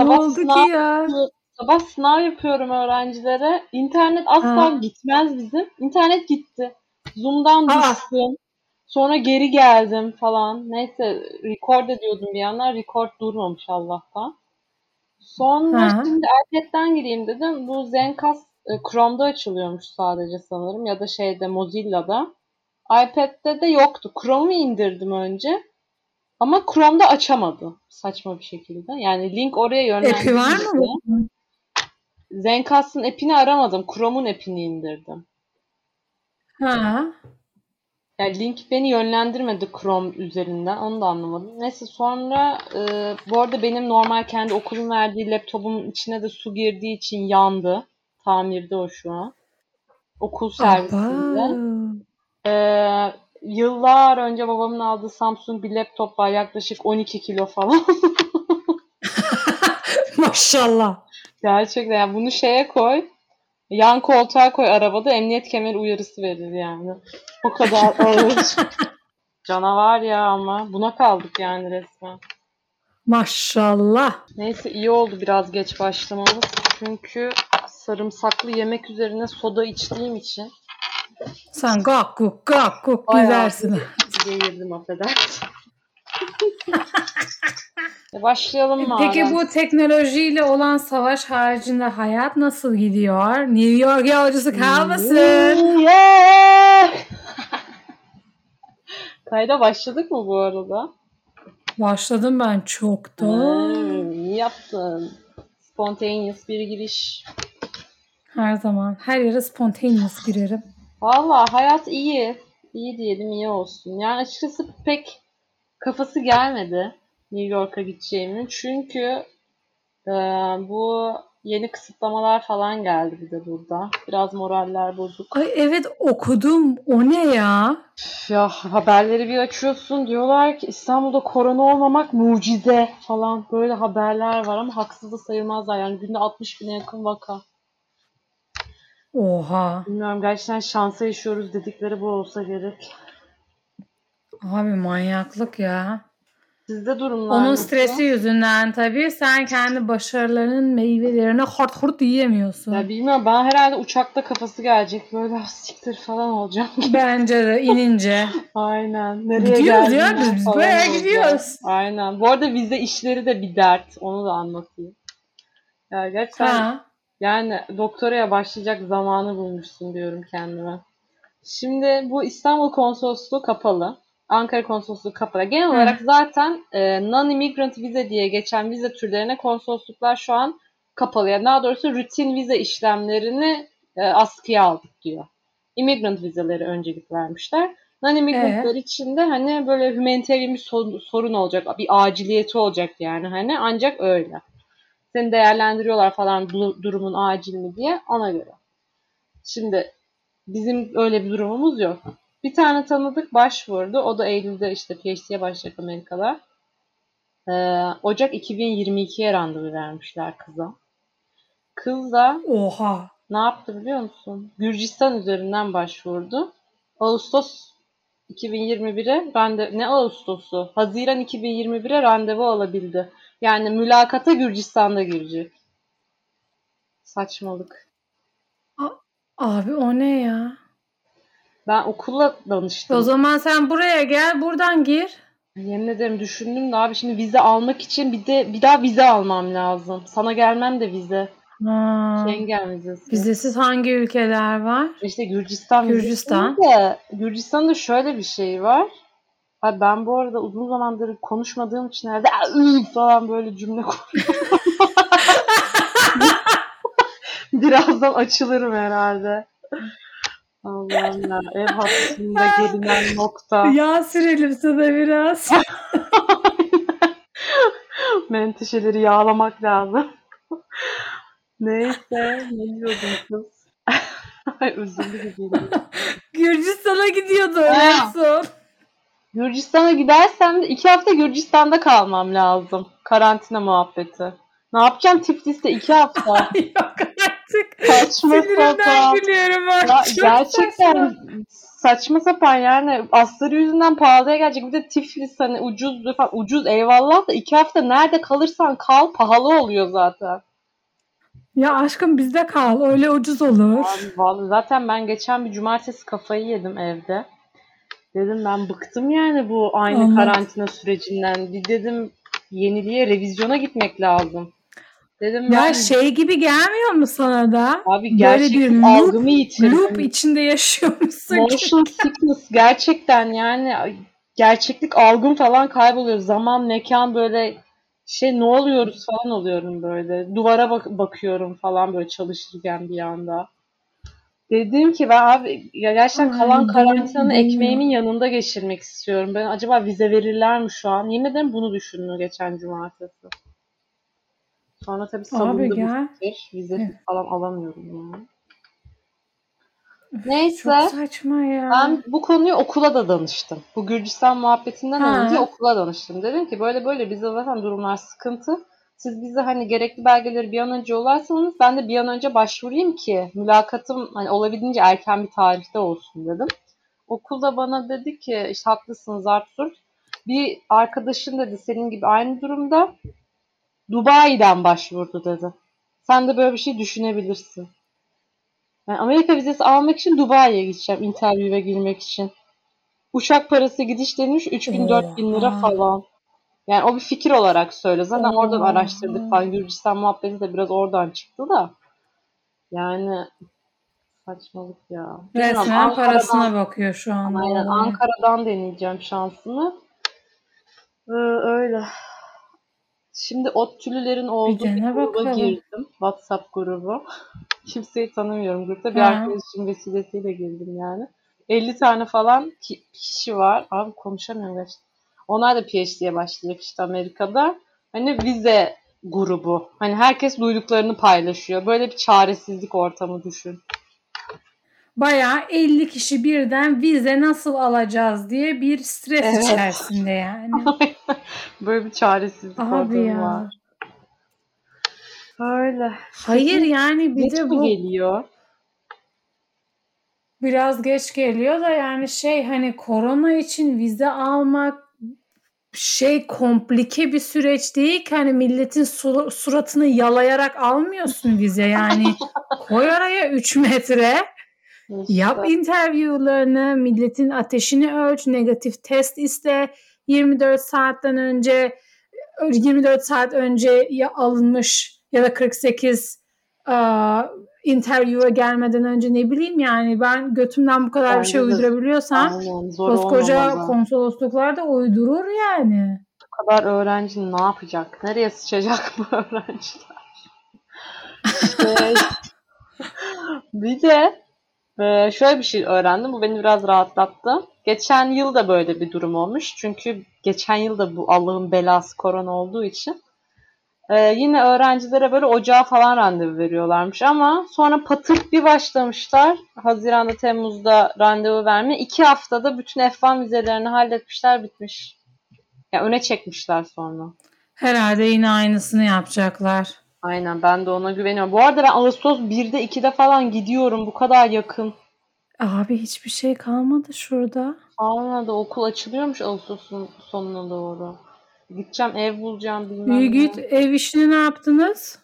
anlatacağım. Ne Sabah oldu sınav, ki ya? sabah sınav yapıyorum öğrencilere. İnternet asla Ha. gitmez bizim. İnternet gitti. Zoom'dan Aa. düştüm. Sonra geri geldim falan. Neyse record ediyordum bir yandan. Record durmamış Allah'tan. Sonra Ha. şimdi iPad'den gireyim dedim. Bu Zencastr e, Chrome'da açılıyormuş sadece sanırım ya da şeyde Mozilla'da. iPad'de de yoktu. Chrome'u indirdim önce. Ama Chrome'da açamadı saçma bir şekilde. Yani link oraya App'i var mı? Zencast'ın app'ini aramadım. Chrome'un app'ini indirdim. Ha. Yani link beni yönlendirmedi Chrome üzerinden. Onu da anlamadım. Neyse sonra e, bu arada benim normal kendi okulun verdiği laptopumun içine de su girdiği için yandı. Tamirde o şu an. Okul servisinde. Aba. Ee, yıllar önce babamın aldığı Samsung bir laptop var. Yaklaşık 12 kilo falan. Maşallah. Gerçekten yani bunu şeye koy. Yan koltuğa koy arabada emniyet kemeri uyarısı verir yani. O kadar ağır. Canavar ya ama. Buna kaldık yani resmen. Maşallah. Neyse iyi oldu biraz geç başlamamız. Çünkü sarımsaklı yemek üzerine soda içtiğim için Sen gak guk gak guk gidersin. geğirdim affedersin. Başlayalım mı? Peki bu teknolojiyle olan savaş haricinde hayat nasıl gidiyor? New York yolcusu kalmasın. Yeah! Kayda başladık mı bu arada? Başladım ben çoktan. Hmm, yaptın. Spontaneous bir giriş. Her zaman. Her yere spontaneous girerim. Valla hayat iyi. İyi diyelim iyi olsun. Yani açıkçası pek kafası gelmedi New York'a gideceğimin. Çünkü e, bu yeni kısıtlamalar falan geldi bir de burada. Biraz moraller bozuk. Ay evet okudum. O ne ya? Ya haberleri bir açıyorsun diyorlar ki İstanbul'da korona olmamak mucize falan böyle haberler var ama haksız da sayılmazlar. Yani günde 60 bine yakın vaka. Oha. Bilmiyorum gerçekten şansa yaşıyoruz dedikleri bu olsa gerek. Abi manyaklık ya. Sizde durumlar Onun nasıl? stresi yüzünden tabii sen kendi başarılarının meyvelerini hort hort yiyemiyorsun. Ya bilmiyorum ben herhalde uçakta kafası gelecek böyle "Ah, siktir falan olacağım. Bence de inince. Aynen. Nereye Gidiyoruz ya, biz bayağı olacağım. gidiyoruz. Aynen. Bu arada vize işleri de bir dert. Onu da anlatayım. Ya gerçekten Ha. Yani doktoraya başlayacak zamanı bulmuşsun diyorum kendime. Şimdi bu İstanbul Konsolosluğu kapalı. Ankara Konsolosluğu kapalı. Genel olarak zaten e, non-immigrant vize diye geçen vize türlerine konsolosluklar şu an kapalı. Yani daha doğrusu rutin vize işlemlerini e, askıya aldık diyor. Immigrant vizeleri öncelik vermişler. Non-immigrantlar için de hani böyle humanitarian bir sorun olacak. Bir aciliyeti olacak yani hani ancak öyle. Seni değerlendiriyorlar falan bu durumun acil mi diye ona göre. Şimdi bizim öyle bir durumumuz yok. Bir tane tanıdık başvurdu. O da Eylül'de işte PhD'ye başlayacak Amerika'da. Ee, Ocak 2022'ye randevu vermişler kıza. Kız da Oha. ne yaptı biliyor musun? Gürcistan üzerinden başvurdu. Ağustos 2021'e randevu ne Ağustos'u? Haziran 2021'e randevu alabildi. Yani mülakata Gürcistan'da girecek. Saçmalık. Abi o ne ya? Ben okula O danıştım. zaman sen buraya gel buradan gir. Yemin ederim düşündüm de abi şimdi vize almak için bir de bir daha vize almam lazım. Sana gelmem de vize. Ha. Schengen vizesi. Vizesiz hangi ülkeler var? İşte Gürcistan Gürcistan. vizesi de Gürcistan'da şöyle bir şey var. Abi ben bu arada uzun zamandır konuşmadığım için herhalde "Aa, ıı" falan böyle cümle kuruyorum. Birazdan açılırım herhalde. Allah'ım ya. Ev hapsinde gelinen nokta. Yağ sürelim sana biraz. Menteşeleri yağlamak lazım. Neyse. Ne diyordun kız? Ay üzüldü gibiyim. Gürcistan'a gidiyordu en son. Gürcistan'a gidersem de iki hafta Gürcistan'da kalmam lazım. Karantina muhabbeti. Ne yapacağım Tiflis'te iki hafta? Yok artık. Saçma sapan. gülüyorum Ya artık. gerçekten saçma sapan yani asları yüzünden pahalıya gelecek. Bir de Tiflis hani ucuz falan ucuz eyvallah da iki hafta nerede kalırsan kal pahalı oluyor zaten. Ya aşkım bizde kal öyle ucuz olur. Abi vallahi zaten ben geçen bir cumartesi kafayı yedim evde. Dedim ben bıktım yani bu aynı Anladım. karantina sürecinden. Bir dedim yeniliğe, revizyona gitmek lazım. Dedim Ya ben şey gibi gelmiyor mu sana da? abi böyle gerçeklik bir algımı yitirdim. Loop içinde yaşıyormuşsun. gibi. Motion sickness gerçekten yani gerçeklik algım falan kayboluyor. Zaman, mekan böyle şey ne oluyoruz falan oluyorum böyle. Duvara bak bakıyorum falan böyle çalışırken bir anda. Dedim ki ben abi ya gerçekten Ay, kalan doğru. ekmeğimin yanında geçirmek istiyorum. Ben acaba vize verirler mi şu an? Yemin ederim bunu düşündüm geçen cumartesi. Sonra tabii salındı bu fikir. Vize falan alamıyorum yani. Neyse. Çok saçma ya. Ben bu konuyu okula da danıştım. Bu Gürcistan muhabbetinden Ha. önce okula danıştım. Dedim ki böyle böyle bizde zaten durumlar sıkıntı. Siz bize hani gerekli belgeleri bir an önce yollarsanız ben de bir an önce başvurayım ki mülakatım hani olabildiğince erken bir tarihte olsun dedim. Okulda bana dedi ki işte haklısınız Artur. Bir arkadaşın dedi senin gibi aynı durumda Dubai'den başvurdu dedi. Sen de böyle bir şey düşünebilirsin. Yani Amerika vizesi almak için Dubai'ye gideceğim interview'e girmek için. Uçak parası gidiş demiş 3000-4000 lira Oha. falan. Yani o bir fikir olarak söyle. Zaten oradan Oha. araştırdık falan. Gürcistan muhabbeti de biraz oradan çıktı da. Yani saçmalık ya. Bilmiyorum, Resmen Ankara'dan- parasına bakıyor şu anda. Aynen. Ankara'dan deneyeceğim şansımı. Ee, öyle. Şimdi ODTÜ'lülerin olduğu bir, dene gruba bakalım. girdim. WhatsApp grubu. Kimseyi tanımıyorum grupta. Bir Ha. arkadaşım vesilesiyle girdim yani. 50 tane falan ki- kişi var. Abi konuşamıyorum gerçekten. Onlar da PhD'ye başlayacak işte Amerika'da. Hani vize grubu. Hani herkes duyduklarını paylaşıyor. Böyle bir çaresizlik ortamı düşün. Bayağı 50 kişi birden vize nasıl alacağız diye bir stres Evet. içerisinde yani. Böyle bir çaresizlik Abi ortamı ya. var. Öyle. Hayır yani bir Geç de bu geliyor? biraz geç geliyor da yani şey hani korona için vize almak şey komplike bir süreç değil ki hani milletin su- suratını yalayarak almıyorsun vize yani koy araya 3 metre. İşte. yap interviewlarını milletin ateşini ölç negatif test iste. 24 saatten önce 24 saat önce ya alınmış ya da 48 aa, interview'a gelmeden önce ne bileyim yani ben götümden bu kadar bir şey uydurabiliyorsam Aynen, zor koskoca konsolosluklar da uydurur yani. Bu kadar öğrenci ne yapacak? Nereye sıçacak bu öğrenciler? İşte, bir de e, şöyle bir şey öğrendim. Bu beni biraz rahatlattı. Geçen yıl da böyle bir durum olmuş. Çünkü geçen yıl da bu Allah'ın belası korona olduğu için e, yine öğrencilere böyle ocağa falan randevu veriyorlarmış. Ama sonra patırt bir başlamışlar. Haziran'da, Temmuz'da randevu vermeye. iki haftada bütün F1 vizelerini halletmişler bitmiş. Ya öne çekmişler sonra. Herhalde yine aynısını yapacaklar. Aynen ben de ona güveniyorum. Bu arada ben Ağustos 1'de 2'de falan gidiyorum. Bu kadar yakın. Abi hiçbir şey kalmadı şurada. Almanya'da okul açılıyormuş Ağustos'un sonuna doğru. Gideceğim ev bulacağım bilmem İyi ne. git ev işini ne yaptınız?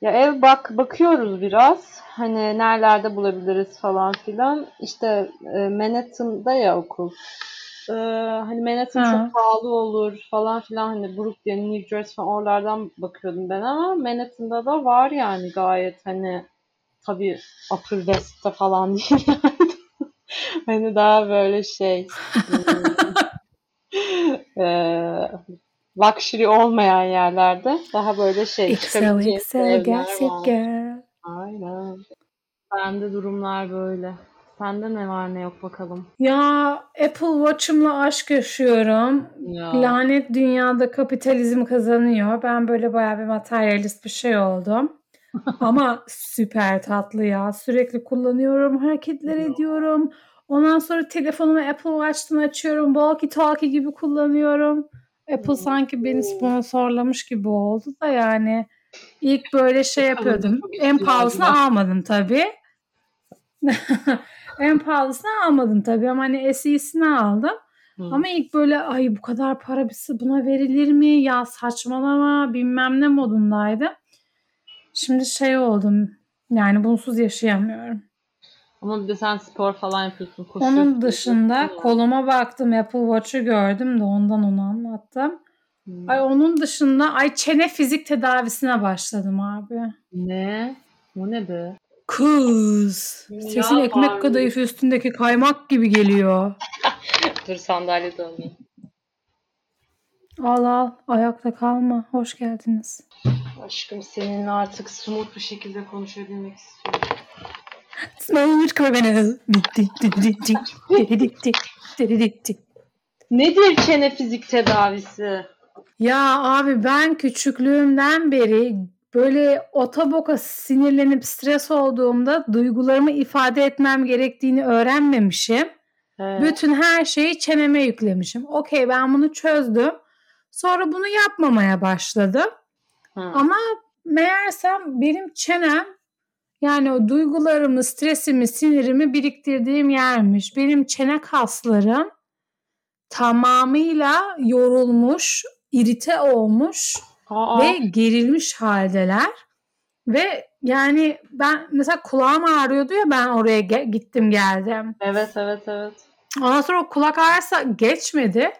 Ya ev bak bakıyoruz biraz. Hani nerelerde bulabiliriz falan filan. İşte e, Manhattan'da ya okul. E, hani Manhattan Ha. çok pahalı olur falan filan. Hani Brooklyn, New Jersey falan oralardan bakıyordum ben ama Manhattan'da da var yani gayet hani tabii Upper West'te falan değil yani. hani daha böyle şey e, luxury olmayan yerlerde daha böyle şey evler Gossip. Girl. Aynen. Bende durumlar böyle. Sende ne var ne yok bakalım. Ya Apple Watch'ımla aşk yaşıyorum. Ya. Lanet dünyada kapitalizm kazanıyor. Ben böyle bayağı bir materyalist bir şey oldum. Ama süper tatlı ya. Sürekli kullanıyorum, hareketler Ya. ediyorum. Ondan sonra telefonumu Apple Watch'tan açıyorum. Walkie talkie gibi kullanıyorum. Apple sanki beni sponsorlamış gibi oldu da yani. İlk böyle şey yapıyordum. En pahalısını almadım tabii. En pahalısını almadım tabii ama hani SE'sini aldım. Hı. Ama ilk böyle ay bu kadar para buna verilir mi? Ya saçmalama bilmem ne modundaydım. Şimdi şey oldum. Yani bunsuz yaşayamıyorum. Ama bir de sen spor falan yapıyorsun. koşuyorsun, Onun dışında yapıyorsun ya. koluma baktım Apple Watch'u gördüm de ondan onu anlattım. Hmm. Ay onun dışında ay çene fizik tedavisine başladım abi. Ne? O ne be? Kız. Ya Sesin ekmek abi. kadayıfı üstündeki kaymak gibi geliyor. Dur sandalye döneyim. Al al ayakta kalma. Hoş geldiniz. Aşkım seninle artık smooth bir şekilde konuşabilmek istiyorum. Smooth criminal. Nedir çene fizik tedavisi? Ya abi ben küçüklüğümden beri böyle otoboka sinirlenip stres olduğumda duygularımı ifade etmem gerektiğini öğrenmemişim. He. Bütün her şeyi çeneme yüklemişim. Okey ben bunu çözdüm. Sonra bunu yapmamaya başladım. Hı. Ama meğersem benim çenem yani o duygularımı, stresimi, sinirimi biriktirdiğim yermiş. Benim çene kaslarım tamamıyla yorulmuş, irite olmuş Aa, ve gerilmiş haldeler. Ve yani ben mesela kulağım ağrıyordu ya ben oraya ge- gittim geldim. evet evet evet. Ondan sonra o kulak ağrısı geçmedi.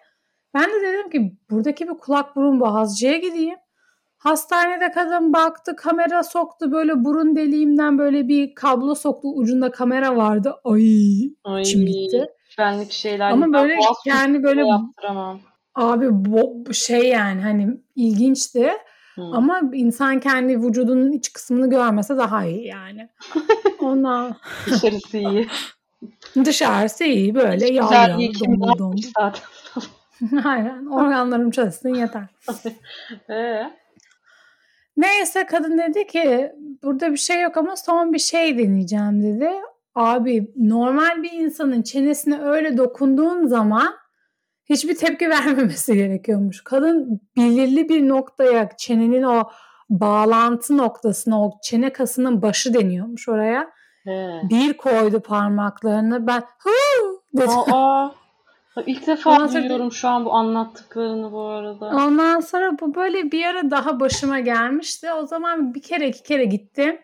Ben de dedim ki buradaki bir kulak burun boğazcıya gideyim. Hastanede kadın baktı kamera soktu böyle burun deliğimden böyle bir kablo soktu ucunda kamera vardı. Ay Ay, içim gitti. Benlik şeyler. Ama böyle kendi böyle yaptıramam. abi bu şey yani hani ilginçti. Hı. Ama insan kendi vücudunun iç kısmını görmese daha iyi yani. Ondan Dışarısı iyi. dışarısı iyi böyle yağ yağ yapmış zaten. Aynen organlarım çalışsın yeter. Ee? Neyse kadın dedi ki burada bir şey yok ama son bir şey deneyeceğim dedi. Abi normal bir insanın çenesine öyle dokunduğun zaman hiçbir tepki vermemesi gerekiyormuş. Kadın belirli bir noktaya çenenin o bağlantı noktasına o çene kasının başı deniyormuş oraya. He. Bir koydu parmaklarını ben hı dedim. Aa, ilk defa Ondan sonra- duyuyorum şu an bu anlattıklarını bu arada. Ondan sonra bu böyle bir ara daha başıma gelmişti. O zaman bir kere iki kere gittim.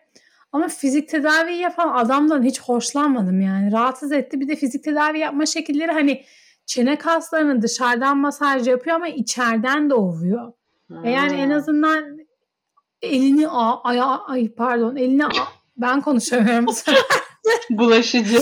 Ama fizik tedavi yapan adamdan hiç hoşlanmadım yani. Rahatsız etti. Bir de fizik tedavi yapma şekilleri hani çene kaslarını dışarıdan masaj yapıyor ama içeriden de ovuyor. E yani en Ha. azından elini a- aya ay pardon elini a- ben konuşamıyorum bu sefer. Bulaşıcı.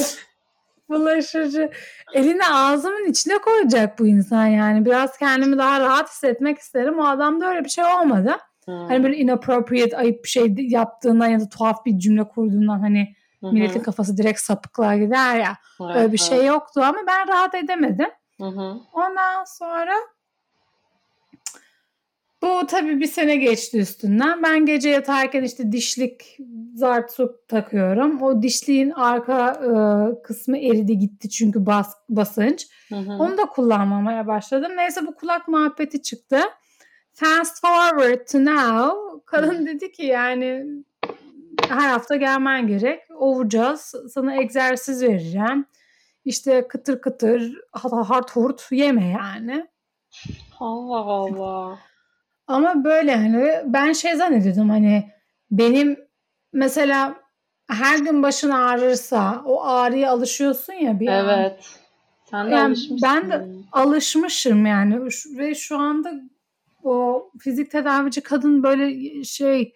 Bulaşıcı. Elini ağzımın içine koyacak bu insan yani. Biraz kendimi daha rahat hissetmek isterim. O adamda öyle bir şey olmadı. Hı. Hani böyle inappropriate ayıp bir şey yaptığından ya da tuhaf bir cümle kurduğundan hani Hı hı. milletin kafası direkt sapıklığa gider ya. Evet, Öyle bir evet. şey yoktu ama ben rahat edemedim. Hı hı. Ondan sonra bu tabii bir sene geçti üstünden. Ben gece yatarken işte dişlik zart su takıyorum. O dişliğin arka e, kısmı eridi gitti çünkü bas, basınç. Hı hı. Onu da kullanmamaya başladım. Neyse bu kulak muhabbeti çıktı. Fast forward to now. Kadın dedi ki yani her hafta gelmen gerek. Ovacağız. Sana egzersiz vereceğim. İşte kıtır kıtır hard hurt yeme yani. Allah Allah. Ama böyle hani ben şey zannediyordum hani benim mesela her gün başın ağrırsa o ağrıya alışıyorsun ya bir an. Evet. Sen de Yani alışmışsın. ben de- alışmışım yani ve şu anda o fizik tedavici kadın böyle şey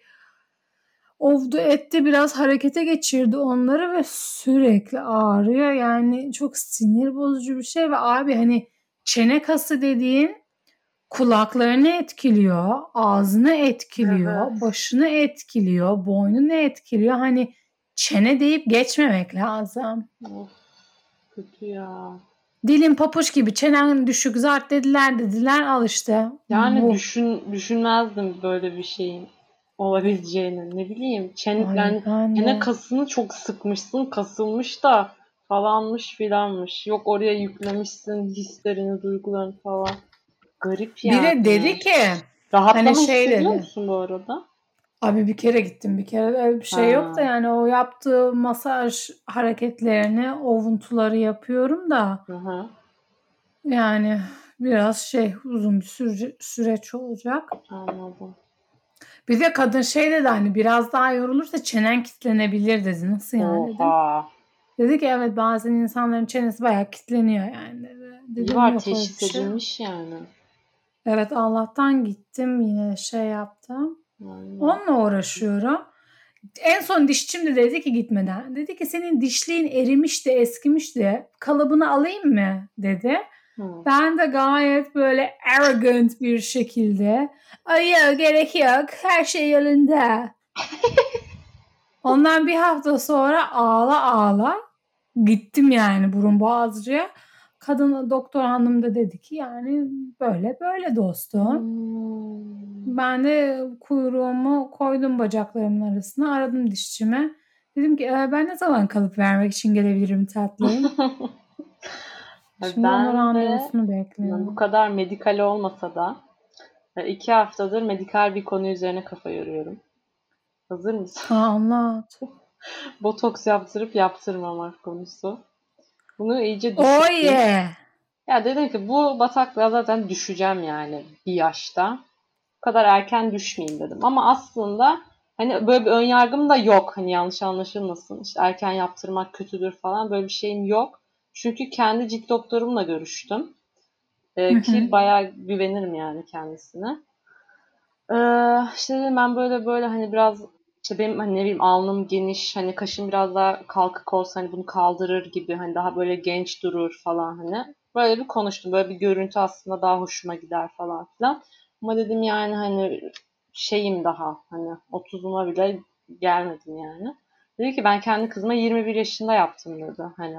ovdu etti biraz harekete geçirdi onları ve sürekli ağrıyor yani çok sinir bozucu bir şey ve abi hani çene kası dediğin kulaklarını etkiliyor, ağzını etkiliyor, Evet. başını etkiliyor, boynunu etkiliyor. Hani çene deyip geçmemek lazım. Of, kötü ya. Dilin papuç gibi çenen düşük zart dediler dediler al işte. Yani Bu. düşün düşünmezdim böyle bir şeyin olabileceğini. Ne bileyim. Çen, Ay, yani ben de. çene kasını çok sıkmışsın, kasılmış da falanmış filanmış. Yok oraya yüklemişsin hislerini, duygularını falan. Garip yani. de dedi ki Rahatlama hani şey hissediyor dedi. musun bu arada? Abi bir kere gittim bir kere öyle bir şey yok da Ha. yani o yaptığı masaj hareketlerini, ovuntuları yapıyorum da Hı hı. yani biraz şey uzun bir süre- süreç olacak. Anladım. Bir de kadın şey dedi hani biraz daha yorulursa çenen kitlenebilir dedi. Nasıl yani dedim. Oha. Dedi ki evet bazen insanların çenesi bayağı kitleniyor yani dedi. Dedim var teşhis şey. edilmiş yani. Evet Allah'tan gittim yine şey yaptım. Aynen. Onunla uğraşıyorum. En son dişçim de dedi ki gitmeden. Dedi ki senin dişliğin erimiş de eskimiş de kalıbını alayım mı dedi. Hı. Ben de gayet böyle arrogant bir şekilde ay yok gerek yok her şey yolunda. Ondan bir hafta sonra ağla ağla gittim yani burun boğazcıya. Kadın doktor hanım da dedi ki yani böyle böyle dostum. Hmm. Ben de kuyruğumu koydum bacaklarımın arasına. Aradım dişçime. Dedim ki "E, ben ne zaman kalıp vermek için gelebilirim tatlım. Şimdi onun Ben de randevusunu yani bu bekliyorum. kadar medikal olmasa da e, iki haftadır medikal bir konu üzerine kafa yoruyorum. Hazır mısın? Ha, anlat. Botoks yaptırıp yaptırmamak konusu. Bunu iyice Oh düşündüm. yeah. Ya dedim ki bu bataklığa zaten düşeceğim yani bir yaşta. Bu kadar erken düşmeyeyim dedim. Ama aslında hani böyle bir ön yargım da yok. Hani yanlış anlaşılmasın. İşte erken yaptırmak kötüdür falan böyle bir şeyim yok. Çünkü kendi cilt doktorumla görüştüm. Ee, ki bayağı güvenirim yani kendisine. Ee, işte dedim ben böyle böyle hani biraz işte benim hani ne bileyim alnım geniş hani kaşım biraz daha kalkık olsa hani bunu kaldırır gibi hani daha böyle genç durur falan hani. Böyle bir konuştum. Böyle bir görüntü aslında daha hoşuma gider falan filan. Ama dedim yani hani şeyim daha hani 30'uma bile gelmedim yani. Dedi ki ben kendi kızıma 21 yaşında yaptım dedi. Hani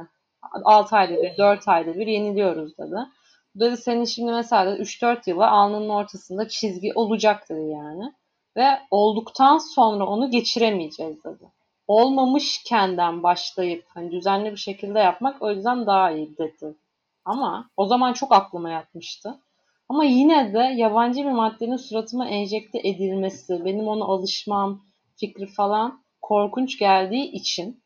6 ayda bir, 4 ayda bir yeniliyoruz dedi. Dedi senin şimdi mesela 3-4 yıla alnının ortasında çizgi olacak dedi yani. Ve olduktan sonra onu geçiremeyeceğiz dedi. Olmamışkenden başlayıp hani düzenli bir şekilde yapmak o yüzden daha iyi dedi. Ama o zaman çok aklıma yatmıştı. Ama yine de yabancı bir maddenin suratıma enjekte edilmesi, benim ona alışmam fikri falan korkunç geldiği için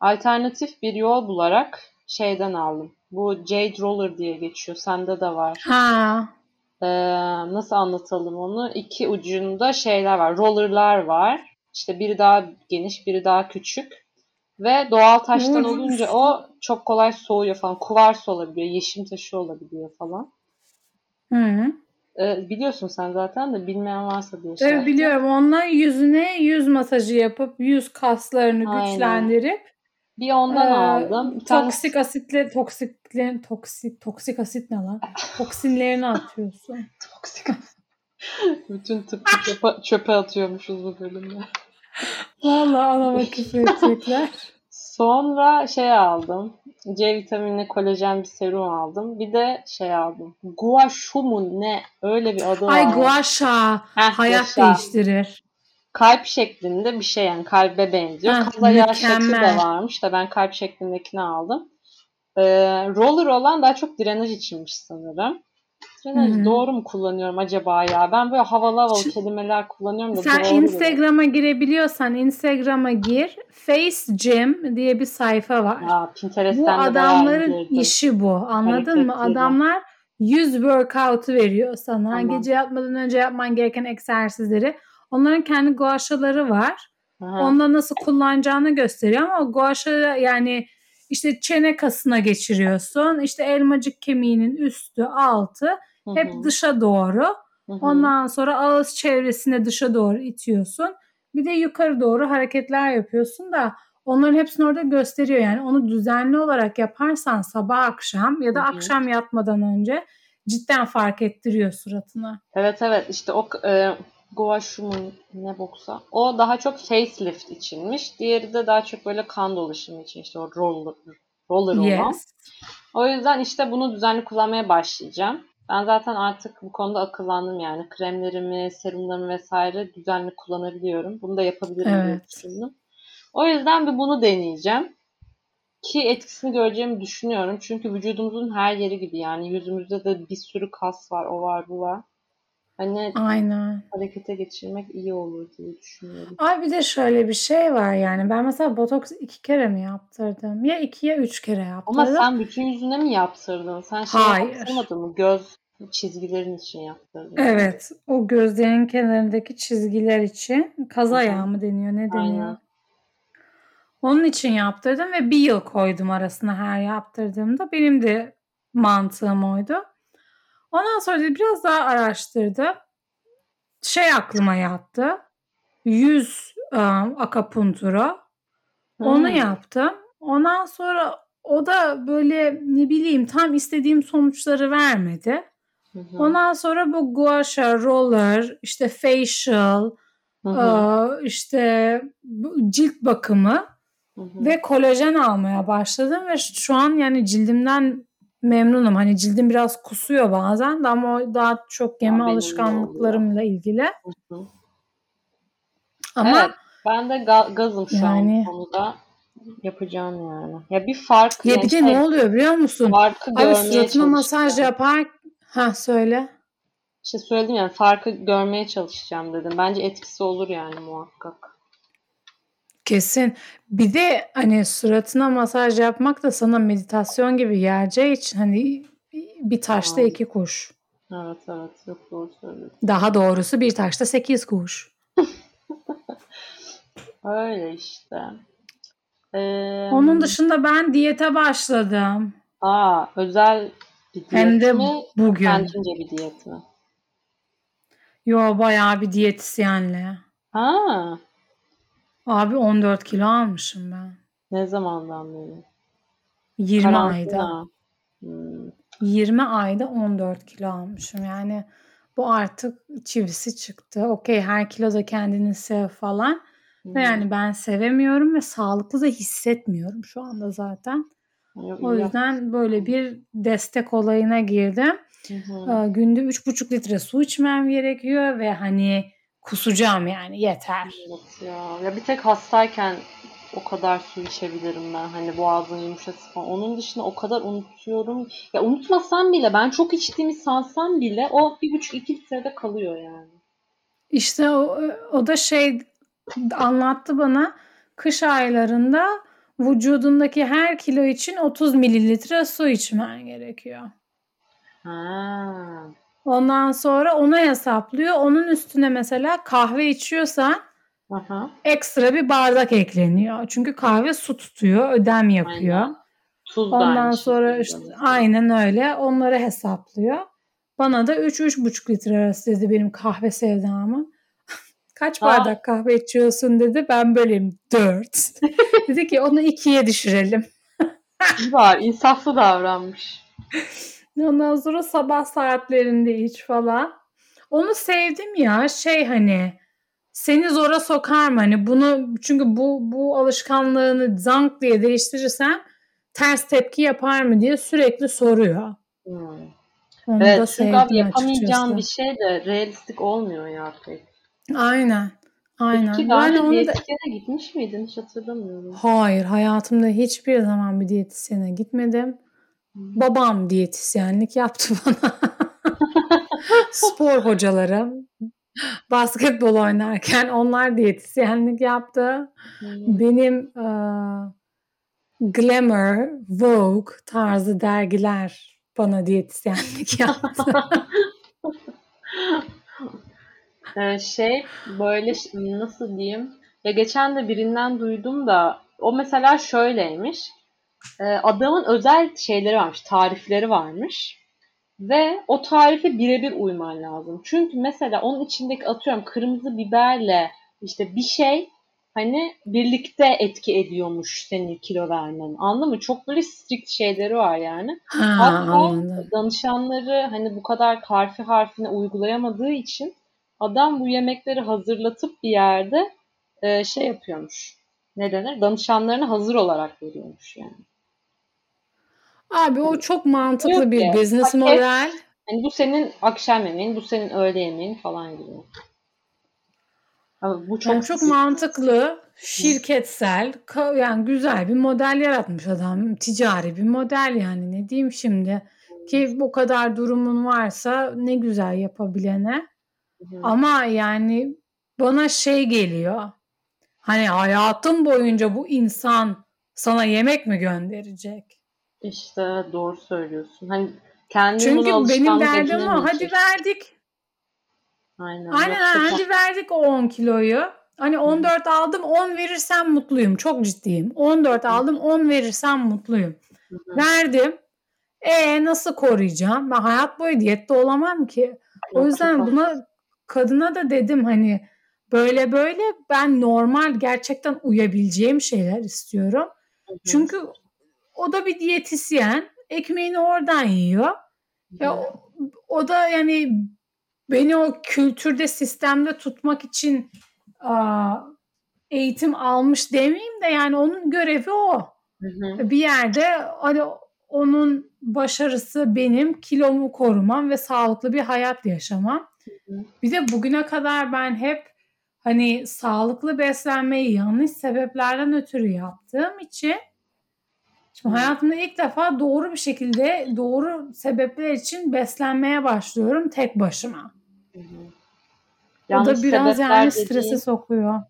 alternatif bir yol bularak şeyden aldım. Bu Jade Roller diye geçiyor. Sende de var. Ha. Ee, nasıl anlatalım onu? İki ucunda şeyler var. Rollerlar var. İşte biri daha geniş, biri daha küçük. Ve doğal taştan olunca o çok kolay soğuyor falan. Kuvars olabiliyor, yeşim taşı olabiliyor falan. Hı. Ee, biliyorsun sen zaten de bilmeyen varsa diye şey Evet biliyorum. Onunla yüzüne yüz masajı yapıp yüz kaslarını Aynen. güçlendirip Bir ondan Ee, aldım. Bir tane toksik asitler toksiklerin toksik toksik asit ne lan? Toksinlerini atıyorsun. toksik. Bütün tıbbı çöpe, çöpe atıyormuşuz bu bölümde. Vallahi anama küfür edecekler. Sonra şey aldım. C vitaminli kolajen bir serum aldım. Bir de şey aldım. Gua Shu mu ne? Öyle bir adı Ay var. guaşa Heh, hayat yaşa. değiştirir. Kalp şeklinde bir şey yani kalbe benziyor. Heh, Kaza yağ şekli de varmış da ben kalp şeklindekini aldım. Ee, roller olan daha çok drenaj içinmiş sanırım. Drenaj Hı hı. doğru mu kullanıyorum acaba ya? Ben böyle havalı havalı Şu- kelimeler kullanıyorum da Sen? Instagram'a girebiliyorsan Instagram'a gir. Face Gym diye bir sayfa var. Ya, Pinterest'ten Bu adamların işi bu. Anladın mı? Adamlar yüz workout'u veriyor sana. Tamam. Gece yatmadan önce yapman gereken egzersizleri. Onların kendi guaşaları var. Aha. Onunla nasıl kullanacağını gösteriyor ama o guaşa yani işte çene kasına geçiriyorsun. İşte elmacık kemiğinin üstü, altı Hı hep dışa doğru. hı hı. Ondan sonra ağız çevresine dışa doğru itiyorsun. Bir de yukarı doğru hareketler yapıyorsun da onların hepsini orada gösteriyor. Yani onu düzenli olarak yaparsan sabah akşam ya da Hı hı. akşam yatmadan önce cidden fark ettiriyor suratına. Evet evet işte o e, Gua Shum'un ne boksa. O daha çok facelift içinmiş. Diğeri de daha çok böyle kan dolaşımı için işte o roller, roller olan. Yes. O yüzden işte bunu düzenli kullanmaya başlayacağım. Ben zaten artık bu konuda akıllandım yani. Kremlerimi, serumlarımı vesaire düzenli kullanabiliyorum. Bunu da yapabilirim diye Evet. düşündüm. O yüzden bir bunu deneyeceğim. Ki etkisini göreceğimi düşünüyorum. Çünkü vücudumuzun her yeri gibi yani yüzümüzde de bir sürü kas var, o var, bu var. Hani Aynen. harekete geçirmek iyi olur diye düşünüyorum. Ay bir de şöyle bir şey var yani. Ben mesela botoks iki kere mi yaptırdım? Ya iki ya üç kere yaptırdım. Ama sen bütün yüzüne mi yaptırdın? Sen şey Hayır. yaptırmadın mı? Göz çizgilerin için yaptırdın. Evet. O gözlerin kenarındaki çizgiler için kaz ayağı mı deniyor? Ne deniyor? Aynen. Onun için yaptırdım ve bir yıl koydum arasına her yaptırdığımda. Benim de mantığım oydu. Ondan sonra da biraz daha araştırdım. Şey aklıma yattı. Yüz um, akapuntura. Onu Hmm. yaptım. Ondan sonra o da böyle ne bileyim tam istediğim sonuçları vermedi. Hı hı. Ondan sonra bu gua sha, roller, işte facial, Hı hı. aa, işte cilt bakımı Hı hı. ve kolajen almaya başladım ve şu an yani cildimden memnunum. Hani cildim biraz kusuyor bazen de ama o daha çok yeme de alışkanlıklarımla ilgili. Ama Evet. Ben de ga- gazım şu Yani- an konuda. Yapacağım yani. Ya bir fark ya bir de şey, ne oluyor biliyor musun? farkı Abi suratına masaj yapar. Ha söyle. İşte söyledim yani farkı görmeye çalışacağım dedim. Bence etkisi olur yani muhakkak. Kesin. Bir de hani suratına masaj yapmak da sana meditasyon gibi geleceği için hani bir taşta iki kuş. Evet evet çok doğru söylüyorsun. Daha doğrusu bir taşta sekiz kuş. Öyle işte. Ee, Onun dışında ben diyete başladım. aa, özel bir diyet Hem de mi? bugün. Kendince bir diyet mi? Yo bayağı bir diyetisyenle. Ha, Abi 14 kilo almışım ben. ne zamandan beri? 20 ayda. Karantina. Hmm. 20 ayda 14 kilo almışım. Yani bu artık çivisi çıktı. Okey her kilo da kendini sev falan. Ve Hı. yani ben sevemiyorum ve sağlıklı da hissetmiyorum şu anda zaten. Yok, O yüzden böyle bir destek olayına girdim. Hı hı. Ee, Günde 3,5 litre su içmem gerekiyor ve hani kusacağım yani yeter. Evet ya. Ya bir tek hastayken o kadar su içebilirim ben. Hani boğazın yumuşası falan. Onun dışında o kadar unutuyorum. Ya unutmasam bile ben çok içtiğimi sansam bile o bir buçuk iki litrede kalıyor yani. İşte o, o da şey anlattı bana kış aylarında vücudundaki her kilo için 30 mililitre su içmen gerekiyor. Ha. Ondan sonra ona hesaplıyor. Onun üstüne mesela kahve içiyorsan Aha. ekstra bir bardak ekleniyor. Çünkü kahve su tutuyor, ödem yapıyor. Aynen. Tuz Ondan aynı sonra işte, aynen öyle onları hesaplıyor. Bana da 3-3,5 litre arası dedi benim kahve sevdamı. Kaç Aa. bardak kahve içiyorsun dedi. Ben böyleyim 4. dedi ki onu 2'ye düşürelim. Var. insaflı davranmış. Ondan sonra sabah saatlerinde iç falan. Onu sevdim ya şey hani seni zora sokar mı? Hani bunu çünkü bu bu alışkanlığını zank diye değiştirirsen ters tepki yapar mı diye sürekli soruyor. Hmm. Onu da Evet çünkü sevdim abi yapamayacağın bir şey de realistik olmuyor ya pek. Aynen. Aynen. Peki daha önce onu da... gitmiş miydin? Hiç hatırlamıyorum. Hayır, hayatımda hiçbir zaman bir diyetisyene gitmedim. Babam diyetisyenlik yaptı bana. Spor hocaları basketbol oynarken onlar diyetisyenlik yaptı. Hmm. Benim e, Glamour, Vogue tarzı dergiler bana diyetisyenlik yaptı. Ee, şey böyle nasıl diyeyim? Ya geçen de birinden duydum da o mesela şöyleymiş. Ee, adamın özel şeyleri varmış, tarifleri varmış. Ve o tarife birebir uyman lazım. Çünkü mesela onun içindeki atıyorum kırmızı biberle işte bir şey hani birlikte etki ediyormuş senin kilo vermen. Anladın mı? Çok böyle strict şeyleri var yani. ha, Hatta anladım. danışanları hani bu kadar harfi harfine uygulayamadığı için adam bu yemekleri hazırlatıp bir yerde e, şey yapıyormuş. Ne denir? Danışanlarına hazır olarak veriyormuş yani. Abi o çok mantıklı Yok bir ya, business paket- model. Hani bu senin akşam yemeğin, bu senin öğle yemeğin falan gibi. Bu çok Yani çok mantıklı, şirketsel, yani güzel bir model yaratmış adam. Ticari bir model yani ne diyeyim şimdi. Ki bu kadar durumun varsa ne güzel yapabilene. Hı-hı. Ama yani bana şey geliyor. Hani hayatın boyunca bu insan sana yemek mi gönderecek? İşte doğru söylüyorsun. Hani kendin Çünkü benim derdim o. Hadi verdik. Aynen. Aynen hadi verdik o 10 kiloyu. Hani 14 Hı. aldım 10 verirsem mutluyum. Çok ciddiyim. 14 Hı. aldım 10 verirsem mutluyum. Hı. Verdim. E nasıl koruyacağım? Ben hayat boyu diyette olamam ki. O yüzden buna kadına da dedim hani böyle böyle ben normal gerçekten uyabileceğim şeyler istiyorum. Çünkü o da bir diyetisyen. Ekmeğini oradan yiyor. Ya o, o da yani beni o kültürde sistemde tutmak için a, eğitim almış demeyeyim de yani onun görevi o. Hı hı. Bir yerde hani onun başarısı benim kilomu korumam ve sağlıklı bir hayat yaşamam. Hı hı. Bir de bugüne kadar ben hep hani sağlıklı beslenmeyi yanlış sebeplerden ötürü yaptığım için Şimdi hayatımda ilk defa doğru bir şekilde doğru sebepler için beslenmeye başlıyorum tek başıma. Hı hı. O da biraz yani strese dediğin... sokuyor.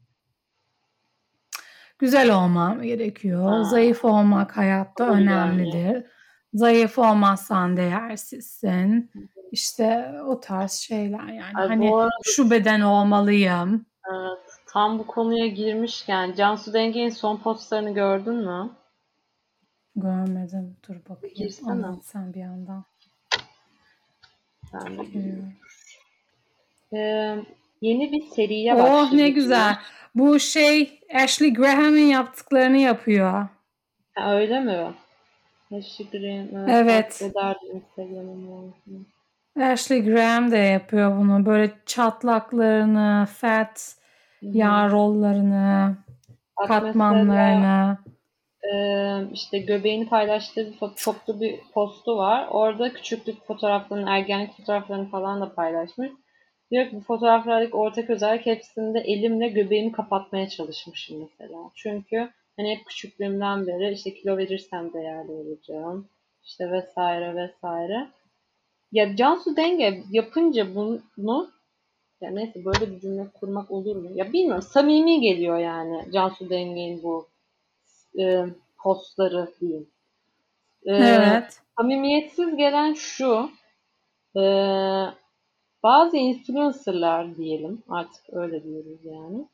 Güzel olmam gerekiyor. Ha. Zayıf olmak hayatta Olur önemlidir. Yani. Zayıf olmazsan değersizsin. İşte o tarz şeyler yani. Ay, hani arada... şu beden olmalıyım. Evet, tam bu konuya girmişken Cansu Denge'nin son postlarını gördün mü? Görmedim. Dur bakayım. Girsene. Anlat sen bir yandan. Ben de ee, yeni bir seriye oh, başladı. Oh ne güzel. Bu şey Ashley Graham'ın yaptıklarını yapıyor. Ha, öyle mi? Ashley Graham. Evet. Ashley Graham de yapıyor bunu. Böyle çatlaklarını, fat, yağ rollarını, katmanlarını. Mesela işte göbeğini paylaştığı bir çoklu bir postu var. Orada küçüklük fotoğraflarını, ergenlik fotoğraflarını falan da paylaşmış. Diyor ki bu fotoğraflardaki ortak özellik hepsinde elimle göbeğimi kapatmaya çalışmışım mesela. Çünkü hani hep küçüklüğümden beri işte kilo verirsem değerli olacağım. İşte vesaire vesaire. Ya Cansu Denge yapınca bunu ya neyse böyle bir cümle kurmak olur mu? Ya bilmiyorum samimi geliyor yani Cansu Denge'nin bu e, postları diyeyim. E, evet. Samimiyetsiz gelen şu e, bazı influencerlar diyelim artık öyle diyoruz yani.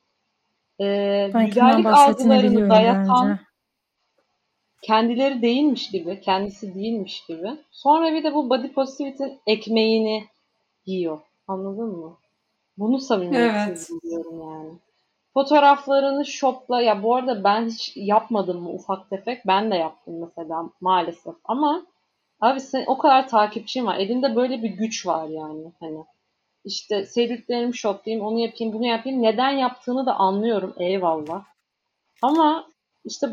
E, güzellik algılarını dayatan bence. kendileri değilmiş gibi, kendisi değilmiş gibi. Sonra bir de bu body positivity ekmeğini yiyor. Anladın mı? Bunu samimiyetsiz evet. buluyorum yani. Fotoğraflarını shopla ya bu arada ben hiç yapmadım mı ufak tefek. Ben de yaptım mesela maalesef. Ama abi sen o kadar takipçin var. Elinde böyle bir güç var yani hani. İşte sevdiklerimi shoplayayım onu yapayım bunu yapayım. Neden yaptığını da anlıyorum eyvallah. Ama işte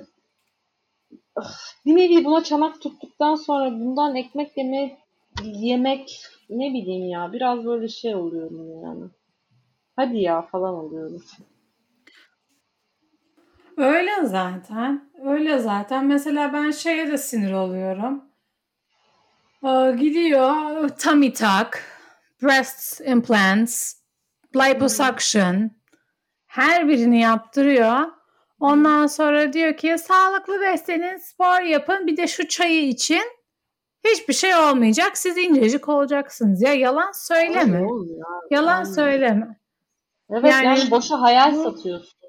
bir nevi buna çanak tuttuktan sonra bundan ekmek yemek yemek ne bileyim ya biraz böyle şey oluyorum yani. Hadi ya falan oluyorum. Öyle zaten. Öyle zaten. Mesela ben şeye de sinir oluyorum. Ee, gidiyor tummy tuck, breast implants, liposuction her birini yaptırıyor. Ondan sonra diyor ki sağlıklı beslenin, spor yapın, bir de şu çayı için hiçbir şey olmayacak. Siz incecik olacaksınız. Ya yalan söyleme. Yalan Aynen. söyleme. Evet yani, yani boşa hayal satıyorsun.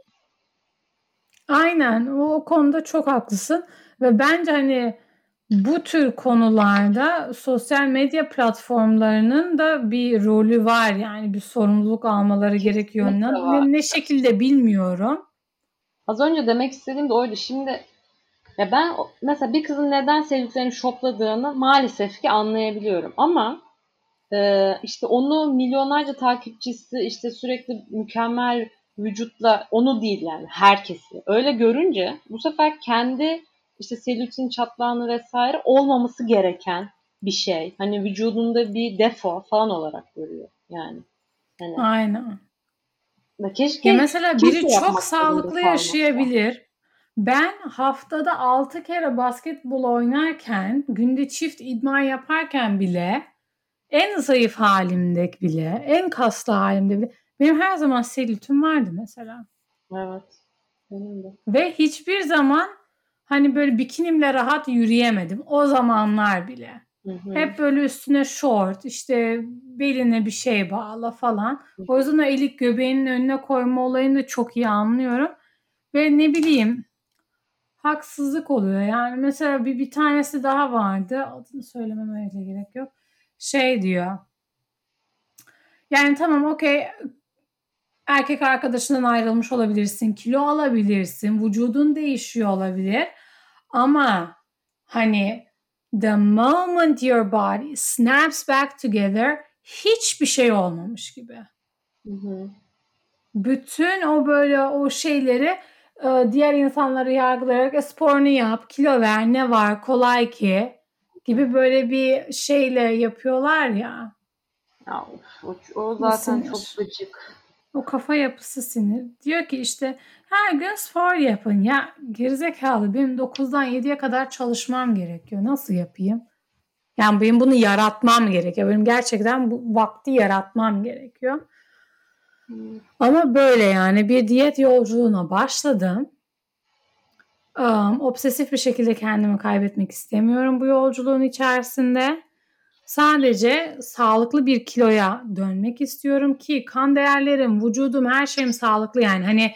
Aynen o, o konuda çok haklısın ve bence hani bu tür konularda sosyal medya platformlarının da bir rolü var yani bir sorumluluk almaları gerekiyor. Ne, ne şekilde bilmiyorum. Az önce demek istediğim de oydu. Şimdi ya ben mesela bir kızın neden sevdiklerini şopladığını maalesef ki anlayabiliyorum. Ama e, işte onu milyonlarca takipçisi işte sürekli mükemmel vücutla onu değil yani herkesi. Öyle görünce bu sefer kendi işte selülitin çatlağını vesaire olmaması gereken bir şey. Hani vücudunda bir defo falan olarak görüyor yani. Hani, Aynen. Keşke ya mesela biri çok sağlıklı yaşayabilir. Ben haftada 6 kere basketbol oynarken, günde çift idman yaparken bile en zayıf halimde bile, en kaslı halimde bile benim her zaman selülitim vardı mesela. Evet. Benim de. Ve hiçbir zaman hani böyle bikinimle rahat yürüyemedim. O zamanlar bile. Hı hı. Hep böyle üstüne short, işte beline bir şey bağla falan. O yüzden o elik göbeğinin önüne koyma olayını da çok iyi anlıyorum. Ve ne bileyim haksızlık oluyor. Yani mesela bir, bir tanesi daha vardı. Adını söylememe öyle gerek yok. Şey diyor. Yani tamam okey erkek arkadaşından ayrılmış olabilirsin. Kilo alabilirsin. Vücudun değişiyor olabilir. Ama hani the moment your body snaps back together hiçbir şey olmamış gibi. Hı hı. Bütün o böyle o şeyleri e, diğer insanları yargılayarak e, sporunu yap, kilo ver, ne var, kolay ki gibi böyle bir şeyle yapıyorlar ya. Ya, of, o, o zaten sinir. çok gıcık. O kafa yapısı sinir. Diyor ki işte her gün spor yapın. Ya gerizekalı benim 9'dan 7'ye kadar çalışmam gerekiyor. Nasıl yapayım? Yani benim bunu yaratmam gerekiyor. Benim gerçekten bu vakti yaratmam gerekiyor. Hmm. Ama böyle yani bir diyet yolculuğuna başladım. Um, obsesif bir şekilde kendimi kaybetmek istemiyorum bu yolculuğun içerisinde. Sadece sağlıklı bir kiloya dönmek istiyorum ki kan değerlerim, vücudum, her şeyim sağlıklı yani. Hani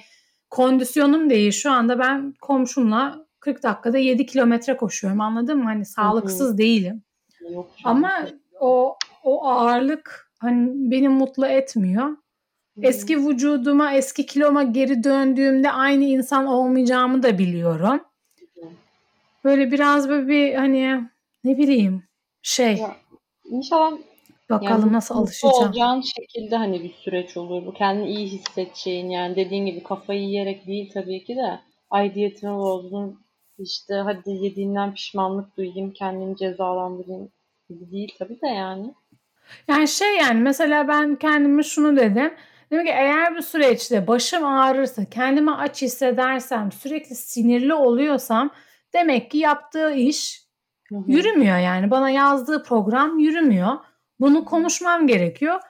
kondisyonum değil. Şu anda ben komşumla 40 dakikada 7 kilometre koşuyorum anladın mı? Hani sağlıksız değilim. Yok Ama o o ağırlık hani beni mutlu etmiyor. Eski vücuduma, eski kiloma geri döndüğümde aynı insan olmayacağımı da biliyorum. Böyle biraz böyle bir hani ne bileyim şey Ya, İnşallah bakalım yani nasıl alışacağım. olacağın şekilde hani bir süreç olur. Bu kendini iyi hissedeceğin yani dediğin gibi kafayı yiyerek değil tabii ki de ay diyetimi bozdum işte hadi yediğinden pişmanlık duyayım kendimi cezalandırayım gibi değil tabii de yani. Yani şey yani mesela ben kendime şunu dedim. Dedim ki eğer bu süreçte başım ağrırsa, kendimi aç hissedersem, sürekli sinirli oluyorsam demek ki yaptığı iş Hı hı. yürümüyor yani. Bana yazdığı program yürümüyor. Bunu konuşmam gerekiyor.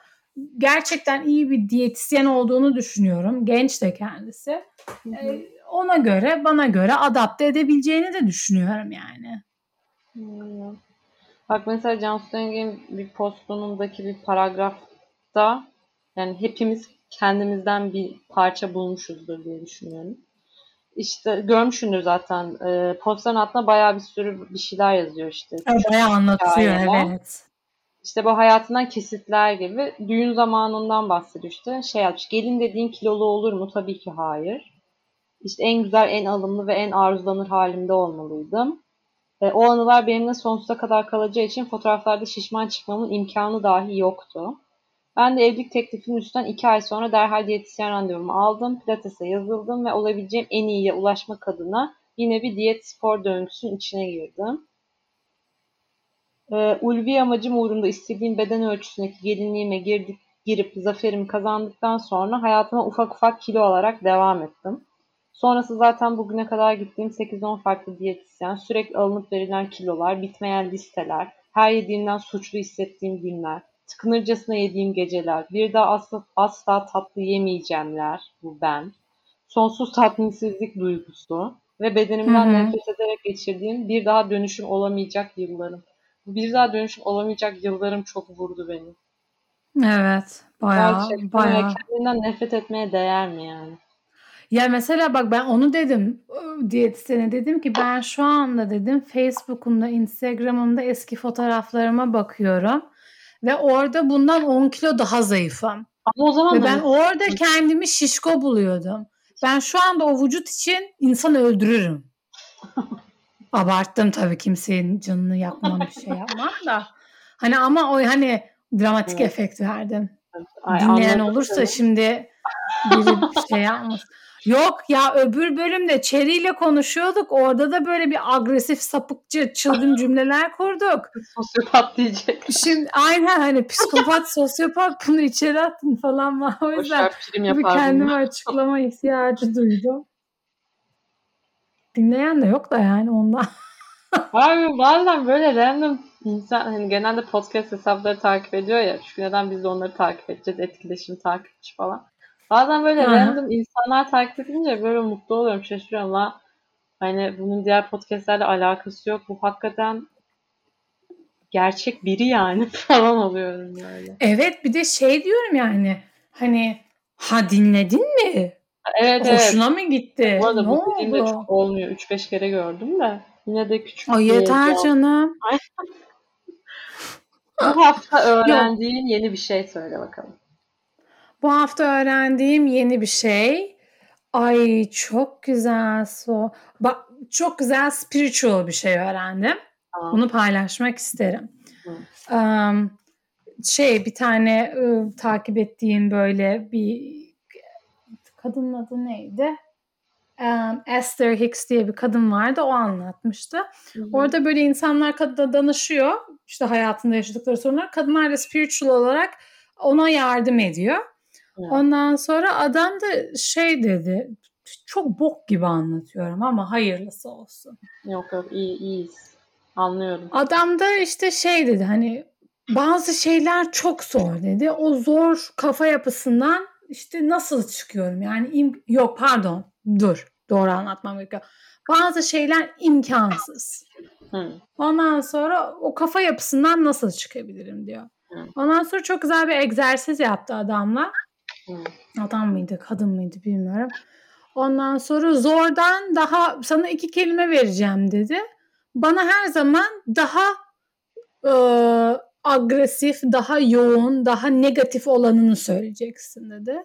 Gerçekten iyi bir diyetisyen olduğunu düşünüyorum. Genç de kendisi. Ee, ona göre, bana göre adapte edebileceğini de düşünüyorum yani. Bak mesela Cansu Denge'nin bir postunundaki bir paragrafta yani hepimiz kendimizden bir parça bulmuşuzdur diye düşünüyorum. İşte görmüşsündür zaten e, postların altına bayağı bir sürü bir şeyler yazıyor işte. Bayağı anlatıyor hikayeler. evet. İşte bu hayatından kesitler gibi düğün zamanından bahsediyor işte. Şey yapmış. Gelin dediğin kilolu olur mu? Tabii ki hayır. İşte en güzel, en alımlı ve en arzulanır halimde olmalıydım. E, o anılar benimle sonsuza kadar kalacağı için fotoğraflarda şişman çıkmamın imkanı dahi yoktu. Ben de evlilik teklifinin üstten iki ay sonra derhal diyetisyen randevumu aldım. Pilates'e yazıldım ve olabileceğim en iyiye ulaşmak adına yine bir diyet spor döngüsünün içine girdim. Ee, ulvi amacım uğrunda istediğim beden ölçüsündeki gelinliğime girdik, girip zaferimi kazandıktan sonra hayatıma ufak ufak kilo alarak devam ettim. Sonrası zaten bugüne kadar gittiğim 8-10 farklı diyetisyen, sürekli alınıp verilen kilolar, bitmeyen listeler, her yediğimden suçlu hissettiğim günler, tıkınırcasına yediğim geceler, bir daha asla, asla tatlı yemeyeceğimler, bu ben, sonsuz tatminsizlik duygusu ve bedenimden Hı hı. nefret ederek geçirdiğim bir daha dönüşüm olamayacak yıllarım. Bu bir daha dönüşüm olamayacak yıllarım çok vurdu beni. Evet. Bayağı Gerçekten bayağı. kendinden nefret etmeye değer mi yani? Ya mesela bak ben onu dedim diyetisyene dedim ki ben şu anda dedim Facebook'umda Instagram'ımda eski fotoğraflarıma bakıyorum ve orada bundan 10 kilo daha zayıfım. Ama o zaman Ve ben orada kendimi şişko buluyordum. Ben şu anda o vücut için insan öldürürüm. Abarttım tabii kimsenin canını yakmam bir şey yapmam da. Hani ama o hani dramatik Evet. efekt verdim. Ay, Dinleyen olursa şimdi biri bir şey yapmış. Yok ya öbür bölümde Cherry ile konuşuyorduk. Orada da böyle bir agresif sapıkçı çılgın cümleler kurduk. Sosyopat diyecek. Şimdi aynen hani psikopat, sosyopat bunu içeri attın falan var. O yüzden bir bunu. açıklama ihtiyacı duydum. Dinleyen de yok da yani ondan. Abi bazen böyle random insan hani genelde podcast hesapları takip ediyor ya. Çünkü neden biz de onları takip edeceğiz? Etkileşim takipçi falan. Bazen böyle Hı. random insanlar takip edince böyle mutlu oluyorum, şaşırıyorum. La, hani bunun diğer podcastlerle alakası yok. Bu hakikaten gerçek biri yani falan oluyorum böyle. Evet bir de şey diyorum yani hani ha dinledin mi? Evet evet. Hoşuna mı gitti? Bu arada ne bu oldu? çok olmuyor. 3-5 kere gördüm de. Yine de küçük Ay bir yeter heyecan. canım. Bu hafta öğrendiğin yeni bir şey söyle bakalım. Bu hafta öğrendiğim yeni bir şey. Ay çok güzel so. Bak çok güzel spiritual bir şey öğrendim. Tamam. Bunu paylaşmak isterim. Hı. Um, şey bir tane ıı, takip ettiğim böyle bir kadının adı neydi? Um, Esther Hicks diye bir kadın vardı. O anlatmıştı. Hı hı. Orada böyle insanlar kadına danışıyor. İşte hayatında yaşadıkları sorunlar. Kadınlar da spiritual olarak ona yardım ediyor. Ondan sonra adam da şey dedi. Çok bok gibi anlatıyorum ama hayırlısı olsun. Yok yok iyi iyiyiz. Anlıyorum. Adam da işte şey dedi hani bazı şeyler çok zor dedi. O zor kafa yapısından işte nasıl çıkıyorum yani im- yok pardon dur doğru anlatmam gerekiyor. Bazı şeyler imkansız. Hı. Ondan sonra o kafa yapısından nasıl çıkabilirim diyor. Hı. Ondan sonra çok güzel bir egzersiz yaptı adamla. Adam mıydı kadın mıydı bilmiyorum. Ondan sonra zordan daha sana iki kelime vereceğim dedi. Bana her zaman daha e, agresif, daha yoğun, daha negatif olanını söyleyeceksin dedi.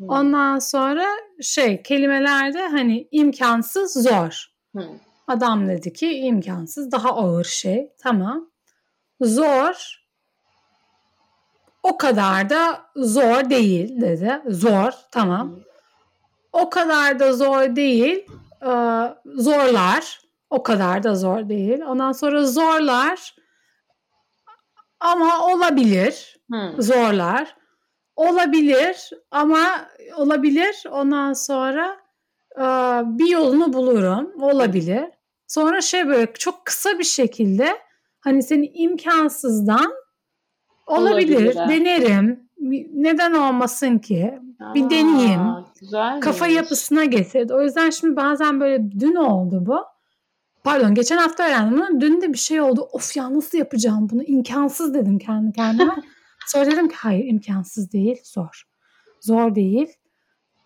Hı. Ondan sonra şey kelimelerde hani imkansız zor. Hı. Adam dedi ki imkansız daha ağır şey. Tamam. Zor o kadar da zor değil dedi. Zor tamam. O kadar da zor değil. Ee, zorlar. O kadar da zor değil. Ondan sonra zorlar ama olabilir. Hı. Zorlar. Olabilir ama olabilir. Ondan sonra e, bir yolunu bulurum. Olabilir. Sonra şey böyle çok kısa bir şekilde hani seni imkansızdan olabilir, Olabilir, denerim. Neden olmasın ki? Bir deneyeyim. Güzel. Kafa yapısına getirdi. O yüzden şimdi bazen böyle dün oldu bu. Pardon geçen hafta öğrendim bunu. Dün de bir şey oldu. Of ya nasıl yapacağım bunu? İmkansız dedim kendi kendime. Sonra dedim ki hayır imkansız değil zor. Zor değil.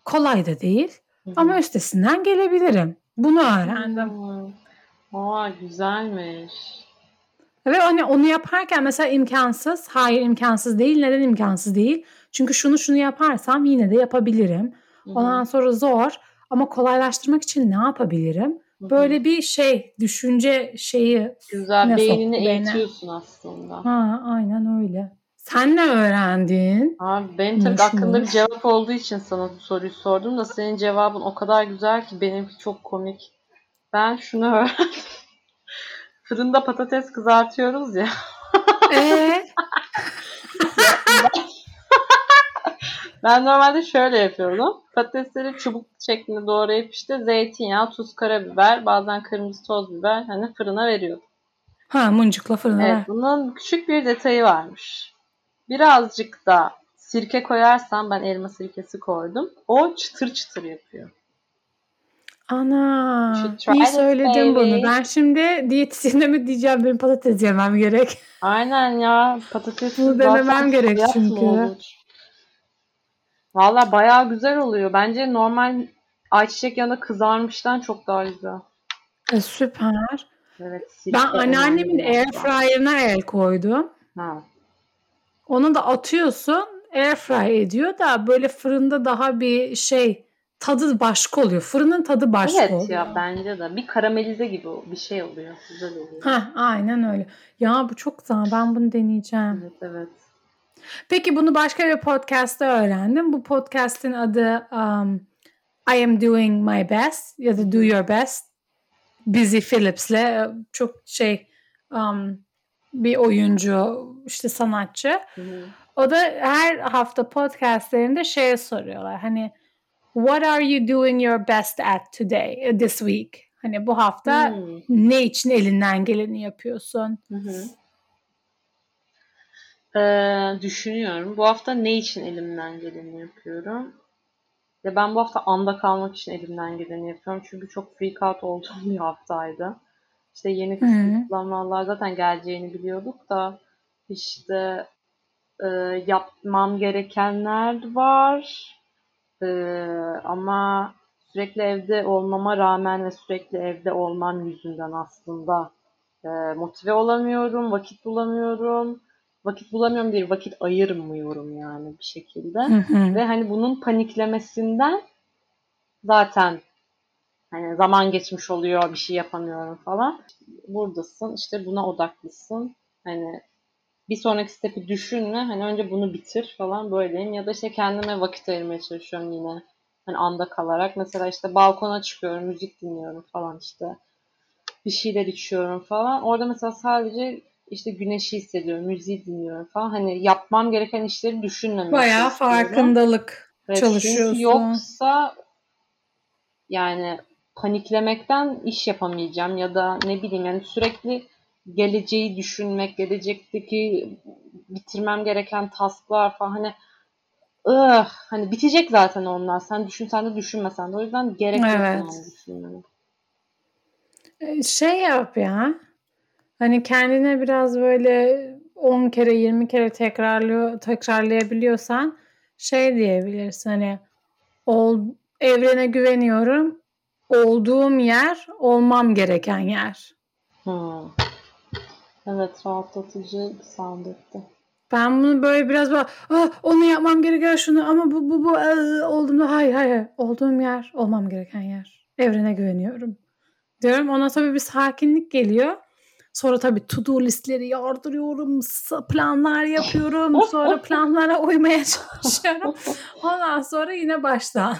Kolay da değil. Ama üstesinden gelebilirim. Bunu öğrendim. Aa güzelmiş. Ve hani onu yaparken mesela imkansız. Hayır imkansız değil. Neden imkansız değil? Çünkü şunu şunu yaparsam yine de yapabilirim. Hı hı. Ondan sonra zor. Ama kolaylaştırmak için ne yapabilirim? Hı hı. Böyle bir şey, düşünce şeyi. güzel beynini soktu beyne? eğitiyorsun aslında. Ha, aynen öyle. Sen ne öğrendin? Abi benim tabii Hoş aklımda bir cevap olduğu için sana bu soruyu sordum da senin cevabın o kadar güzel ki benimki çok komik. Ben şunu öğrendim. Fırında patates kızartıyoruz ya. Ee, Ben normalde şöyle yapıyordum. Patatesleri çubuk şeklinde doğrayıp işte zeytinyağı, tuz, karabiber, bazen kırmızı toz biber hani fırına veriyordum. ha mıncıkla fırına. Evet, bunun küçük bir detayı varmış. Birazcık da sirke koyarsam ben elma sirkesi koydum. O çıtır çıtır yapıyor. Ana, iyi söyledin bunu. Ben şimdi diyetisyene mi diyeceğim benim patates yemem gerek. Aynen ya patates Bunu denemem gerek çünkü. Valla bayağı güzel oluyor. Bence normal ayçiçek yağında kızarmıştan çok daha güzel. E, süper. Evet. Ben anneannemin air fryer'ına el koydum. Ha. Onu da atıyorsun, air fry ediyor da böyle fırında daha bir şey tadı başka oluyor. Fırının tadı başka Evet oluyor. ya bence de. Bir karamelize gibi bir şey oluyor. Güzel oluyor. Heh, aynen öyle. Ya bu çok güzel. Ben bunu deneyeceğim. Evet evet. Peki bunu başka bir podcast'ta öğrendim. Bu podcast'in adı um, I am doing my best ya da do your best. Busy Phillips'le e, çok şey um, bir oyuncu işte sanatçı. Hı hı. O da her hafta podcastlerinde şeye soruyorlar. Hani what are you doing your best at today, uh, this week? Hani bu hafta Hmm. ne için elinden geleni yapıyorsun? Hı hı. Ee, düşünüyorum. Bu hafta ne için elimden geleni yapıyorum? Ya ben bu hafta anda kalmak için elimden geleni yapıyorum. Çünkü çok freak out olduğum bir haftaydı. İşte yeni kısıtlamalar zaten geleceğini biliyorduk da işte e, yapmam gerekenler var. E, ama sürekli evde olmama rağmen ve sürekli evde olmam yüzünden aslında e, motive olamıyorum, vakit bulamıyorum. Vakit bulamıyorum değil, vakit ayırmıyorum yani bir şekilde. Hı hı. Ve hani bunun paniklemesinden zaten hani zaman geçmiş oluyor, bir şey yapamıyorum falan. Buradasın, işte buna odaklısın. Hani bir sonraki stepi düşünme. Hani önce bunu bitir falan böyleyim. Ya da işte kendime vakit ayırmaya çalışıyorum yine. Hani anda kalarak. Mesela işte balkona çıkıyorum, müzik dinliyorum falan işte. Bir şeyler içiyorum falan. Orada mesela sadece işte güneşi hissediyorum, müziği dinliyorum falan. Hani yapmam gereken işleri düşünmemek Bayağı farkındalık evet, çalışıyorsun. Yoksa yani paniklemekten iş yapamayacağım ya da ne bileyim yani sürekli geleceği düşünmek, gelecekteki bitirmem gereken tasklar falan hani ıh, hani bitecek zaten onlar. Sen düşünsen de düşünmesen de. O yüzden gerek yok evet. düşünmene. Şey yap ya. Hani kendine biraz böyle 10 kere 20 kere tekrarlıyor, tekrarlayabiliyorsan şey diyebilirsin hani ol, evrene güveniyorum. Olduğum yer olmam gereken yer. Hmm. Evet rahatlatıcı sound etti. Ben bunu böyle biraz böyle ah, onu yapmam gerekiyor şunu ama bu bu bu e, olduğumda hayır hayır olduğum yer olmam gereken yer. Evrene güveniyorum. Diyorum ona tabii bir sakinlik geliyor. Sonra tabii to do listleri yardırıyorum, planlar yapıyorum. Sonra planlara uymaya çalışıyorum. Ondan sonra yine baştan.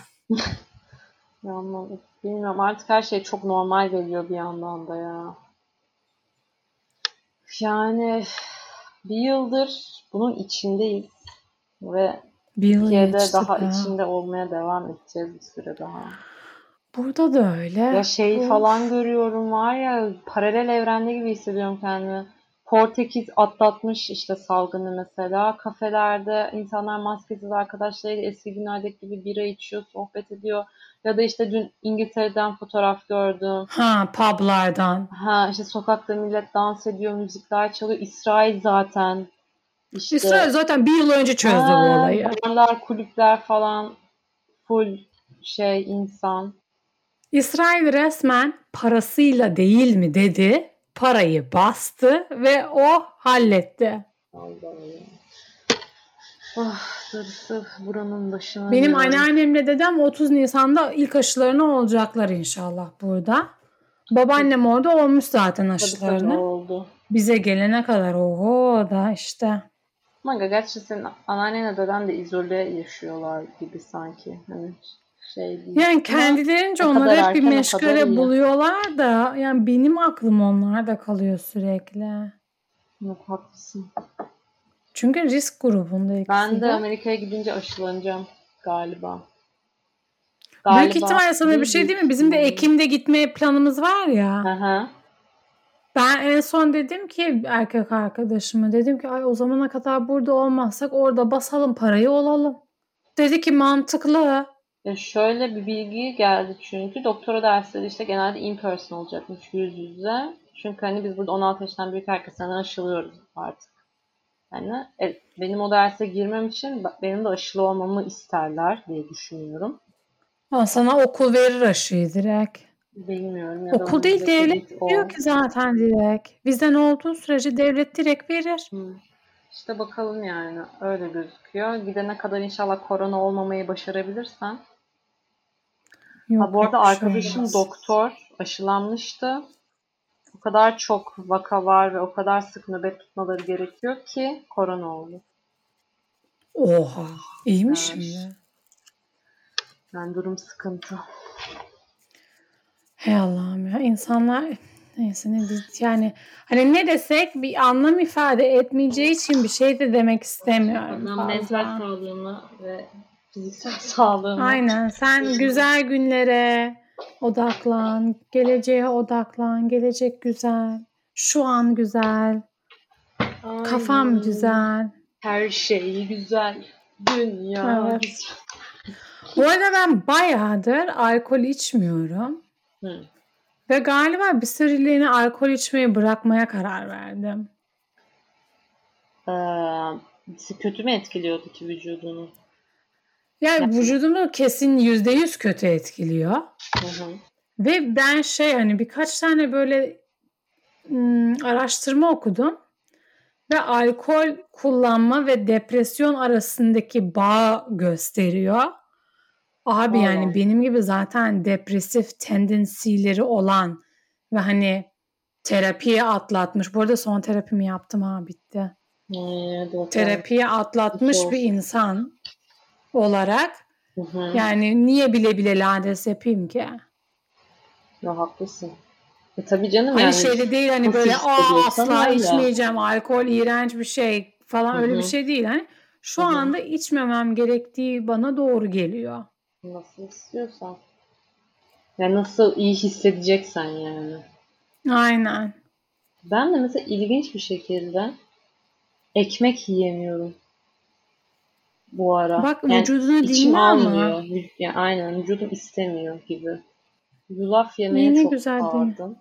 Anladım. Bilmiyorum artık her şey çok normal geliyor bir yandan da ya. Yani bir yıldır bunun içindeyiz ve bir yıl Türkiye'de daha ya. içinde olmaya devam edeceğiz bir süre daha. Burada da öyle. Ya şey of. falan görüyorum var ya paralel evrende gibi hissediyorum kendimi. Portekiz atlatmış işte salgını mesela. Kafelerde insanlar maskesiz arkadaşlarıyla eski günlerdeki gibi bira içiyor, sohbet ediyor. Ya da işte dün İngiltere'den fotoğraf gördüm. Ha publardan. Ha işte sokakta millet dans ediyor, müzikler çalıyor. İsrail zaten. İşte, İsrail zaten bir yıl önce çözdü ha, bu olayı. Barlar, kulüpler falan full şey insan. İsrail resmen parasıyla değil mi dedi. Parayı bastı ve o halletti. Allah'ım. Ah darısı buranın başına. Benim yani. anneannemle dedem 30 Nisan'da ilk aşılarını olacaklar inşallah burada. Babaannem orada olmuş zaten aşılarını. Tabii, tabii oldu. Bize gelene kadar oho da işte. Manga gerçi senin anneannenle deden de izole yaşıyorlar gibi sanki. Hani şey değil. Yani kendilerince onları hep bir meşgale buluyorlar da yani benim aklım onlarda kalıyor sürekli. Yok haklısın. Çünkü risk grubunda ikisi Ben de Amerika'ya gidince aşılanacağım galiba. galiba. Büyük ihtimalle sana bir şey değil mi? Bizim de Ekim'de gitme planımız var ya. Hı hı. Ben en son dedim ki erkek arkadaşıma dedim ki ay o zamana kadar burada olmazsak orada basalım parayı olalım. Dedi ki mantıklı. Ya şöyle bir bilgi geldi çünkü doktora dersleri işte genelde in person olacakmış yüz yüze. Çünkü hani biz burada 16 yaşından büyük herkesten aşılıyoruz artık. Yani e, benim o derse girmem için benim de aşılı olmamı isterler diye düşünüyorum. Ha, sana okul verir aşıyı direkt. Bilmiyorum. Ya Okul değil devlet veriyor ki zaten direkt. Bizden olduğu sürece devlet direkt verir. Hı. İşte bakalım yani öyle gözüküyor. Gidene kadar inşallah korona olmamayı başarabilirsen. Yok, ha, bu arada arkadaşım şey doktor aşılanmıştı. O kadar çok vaka var ve o kadar sık nöbet tutmaları gerekiyor ki korona oldu. Oha iyiymiş evet. mi? Yani durum sıkıntı. Hey Allah'ım ya insanlar neyse ne yani hani ne desek bir anlam ifade etmeyeceği için bir şey de demek istemiyorum. Adam mental sağlığına ve fiziksel sağlığına. Aynen sen güzel günlere odaklan, geleceğe odaklan, gelecek güzel, şu an güzel, Aynen. kafam güzel. Her şey güzel. Dünya Evet. güzel. Bu arada ben bayağıdır alkol içmiyorum. Hı. Ve galiba bir süreliğine alkol içmeyi bırakmaya karar verdim. Ee, kötü mü etkiliyordu ki vücudunu? Yani vücudumu kesin yüzde yüz kötü etkiliyor. Hı hı. Ve ben şey hani birkaç tane böyle ım, araştırma okudum. Ve alkol kullanma ve depresyon arasındaki bağ gösteriyor. Abi Allah. yani benim gibi zaten depresif tendensileri olan ve hani terapiye atlatmış. Bu arada son terapimi yaptım ha bitti. Bakalım. Terapiye atlatmış Olsun. bir insan olarak Hı hı. yani niye bile bile lades yapayım ki? Ya, haklısın. E, tabii canım Hani yani. şeyde değil hani böyle aa hissediyorsan asla öyle." içmeyeceğim alkol iğrenç bir şey falan Hı öyle bir şey değil. Hani şu Hı hı. anda içmemem gerektiği bana doğru geliyor. Nasıl istiyorsan. Ya nasıl iyi hissedeceksen yani. Aynen. Ben de mesela ilginç bir şekilde ekmek yiyemiyorum. Bu ara. Bak Yani vücuduna içim dinle ama. Yani aynen vücudum istemiyor gibi. Yulaf yemeye ne çok güzel sardım.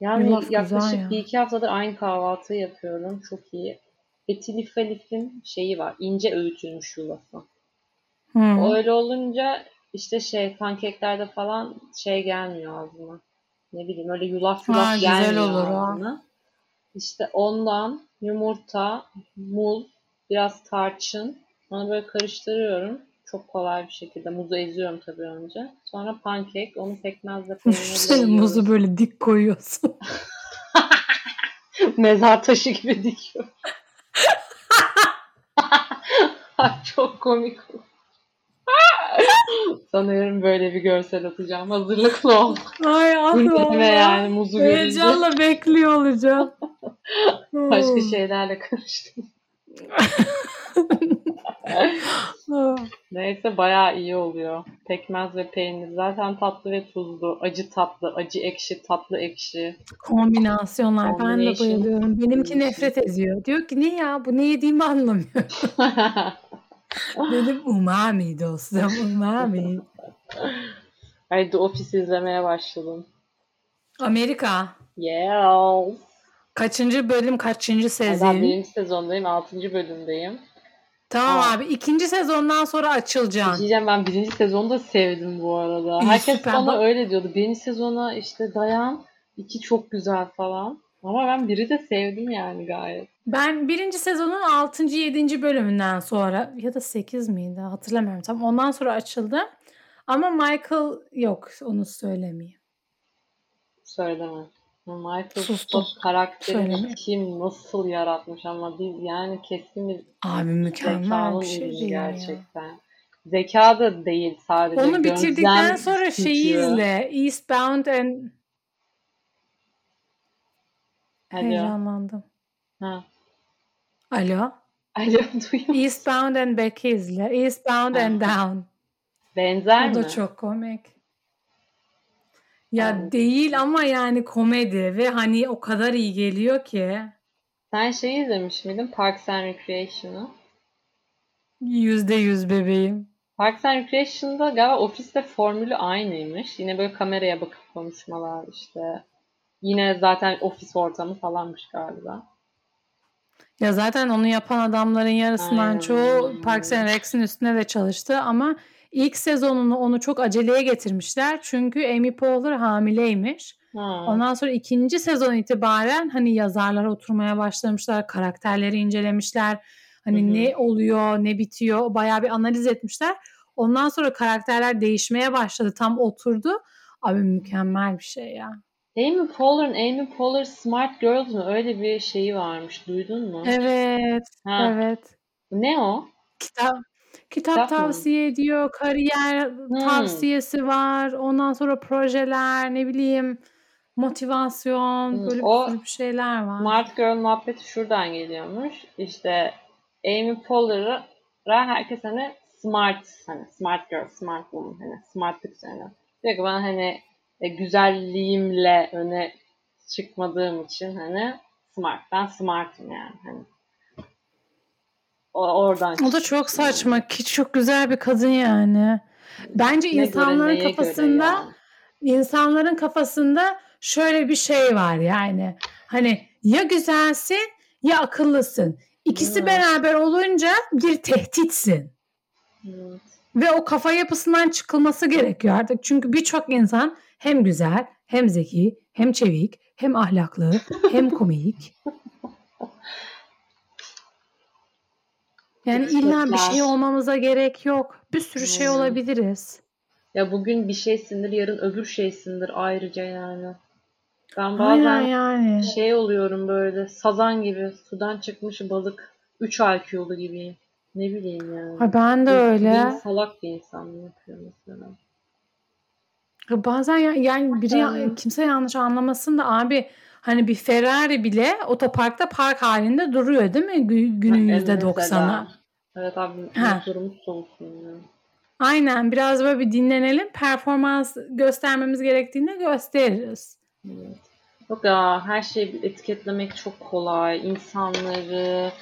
Yani Yulaf güzel yaklaşık ya. bir iki haftadır aynı kahvaltıyı yapıyorum. Çok iyi. Etilifalifin şeyi var. ince öğütülmüş yulafı. Hı. O öyle olunca işte şey pankeklerde falan şey gelmiyor ağzıma. Ne bileyim öyle yulaf yulaf Ha, güzel gelmiyor olur o. ağzıma. İşte ondan yumurta, muz, biraz tarçın. Onu böyle karıştırıyorum. Çok kolay bir şekilde. Muzu eziyorum tabii önce. Sonra pankek. Onu pekmezle Sen muzu yiyoruz. böyle dik koyuyorsun. Mezar taşı gibi dikiyor. Ay, Çok komik. Sanıyorum böyle bir görsel atacağım. Hazırlıklı ol. Ay atma. Gülmeme yani muzu görünce. Heyecanla bekliyor olacağım. Başka Hmm. şeylerle karıştım. Neyse bayağı iyi oluyor. Pekmez ve peynir. Zaten tatlı ve tuzlu. Acı tatlı, acı ekşi, tatlı ekşi. Kombinasyonlar ben de Combination. bayılıyorum. Benimki nefret ediyor. Diyor ki ne ya bu ne yediğimi anlamıyor. Dedim umami dostum umami. Ay The Office izlemeye başladım. Amerika. Yeah. Kaçıncı bölüm kaçıncı Ben sezon? birinci sezondayım. Altıncı bölümdeyim. Tamam Aa. abi ikinci sezondan sonra açılacaksın. Diyeceğim ben birinci sezonu da sevdim bu arada. İyi, Herkes süper. bana öyle diyordu. Birinci sezona işte dayan. iki çok güzel falan. Ama ben biri de sevdim yani gayet. Ben birinci sezonun 6. 7. bölümünden sonra ya da 8 miydi hatırlamıyorum tam ondan sonra açıldı. Ama Michael yok onu söylemeyeyim. Söyleme. Michael Sustum. Scott karakterini kim nasıl yaratmış ama biz yani kesin bir Abi mükemmel bir şey değil ya. gerçekten. Zeka da değil sadece. Onu bitirdikten gözlem sonra şeyi gücü. izle. Eastbound and Alo. heyecanlandım. Ha. Alo. Alo duyuyor. Eastbound and Back'i izle. Eastbound Ha. and Down. Benzer O da mi? çok komik. Ya Evet. değil ama yani komedi ve hani o kadar iyi geliyor ki. Sen şeyi izlemiş miydin? Parks and Recreation'ı. Yüzde yüz bebeğim. Parks and Recreation'da galiba ofiste formülü aynıymış. Yine böyle kameraya bakıp konuşmalar işte. Yine zaten ofis ortamı falanmış galiba. Ya zaten onu yapan adamların yarısından Aynen, çoğu aynen, Parks and Rec'in üstüne de çalıştı ama ilk sezonunu onu çok aceleye getirmişler. Çünkü Amy Poehler hamileymiş. Ha. Ondan sonra ikinci sezon itibaren hani yazarlar oturmaya başlamışlar, karakterleri incelemişler. Hani Hı hı. ne oluyor, ne bitiyor bayağı bir analiz etmişler. Ondan sonra karakterler değişmeye başladı. Tam oturdu. Abi mükemmel bir şey ya. Amy Poehler'ın Amy Poehler Smart Girls mu? Öyle bir şeyi varmış. Duydun mu? Evet, Ha. evet. Ne o? Kitap kitap Kitap mı? tavsiye ediyor, kariyer tavsiyesi var. Ondan sonra projeler, ne bileyim, motivasyon, Hmm, böyle o bir sürü bir şeyler var. Smart Girl muhabbeti şuradan geliyormuş. İşte Amy Poehler'a herkes hani smart hani smart girl, smart woman hani smartlık üzerine. Diyor ki ben hani e, güzelliğimle öne çıkmadığım için hani smart. Ben smartım yani hani. Oradan O da çok saçma ki çok güzel bir kadın yani. Bence Ne insanların göre, kafasında yani? insanların kafasında şöyle bir şey var yani. Hani ya güzelsin ya akıllısın. İkisi Evet. beraber olunca bir tehditsin. Evet. Ve o kafa yapısından çıkılması gerekiyor artık. Çünkü birçok insan hem güzel, hem zeki, hem çevik, hem ahlaklı, hem komik. Yani illa bir şey olmamıza gerek yok. Bir sürü şey Hmm. olabiliriz. Ya bugün bir şeysindir, yarın öbür şeysindir ayrıca yani. Ben Aynen bazen yani. şey oluyorum böyle sazan gibi sudan çıkmış balık 3 IQ'lu gibiyim. Ne bileyim yani. Ha, ben de Bir- öyle. bir salak bir insan yapıyor mesela. Ya Bazen ya- yani biri Aynen. kimse yanlış anlamasın da abi hani bir Ferrari bile otoparkta park halinde duruyor değil mi? Gü- Günün yüzde doksanı. Evet abi motorumuz soğusun ya. Aynen biraz böyle bir dinlenelim. Performans göstermemiz gerektiğinde gösteririz. Evet. Yok ya her şeyi etiketlemek çok kolay. İnsanları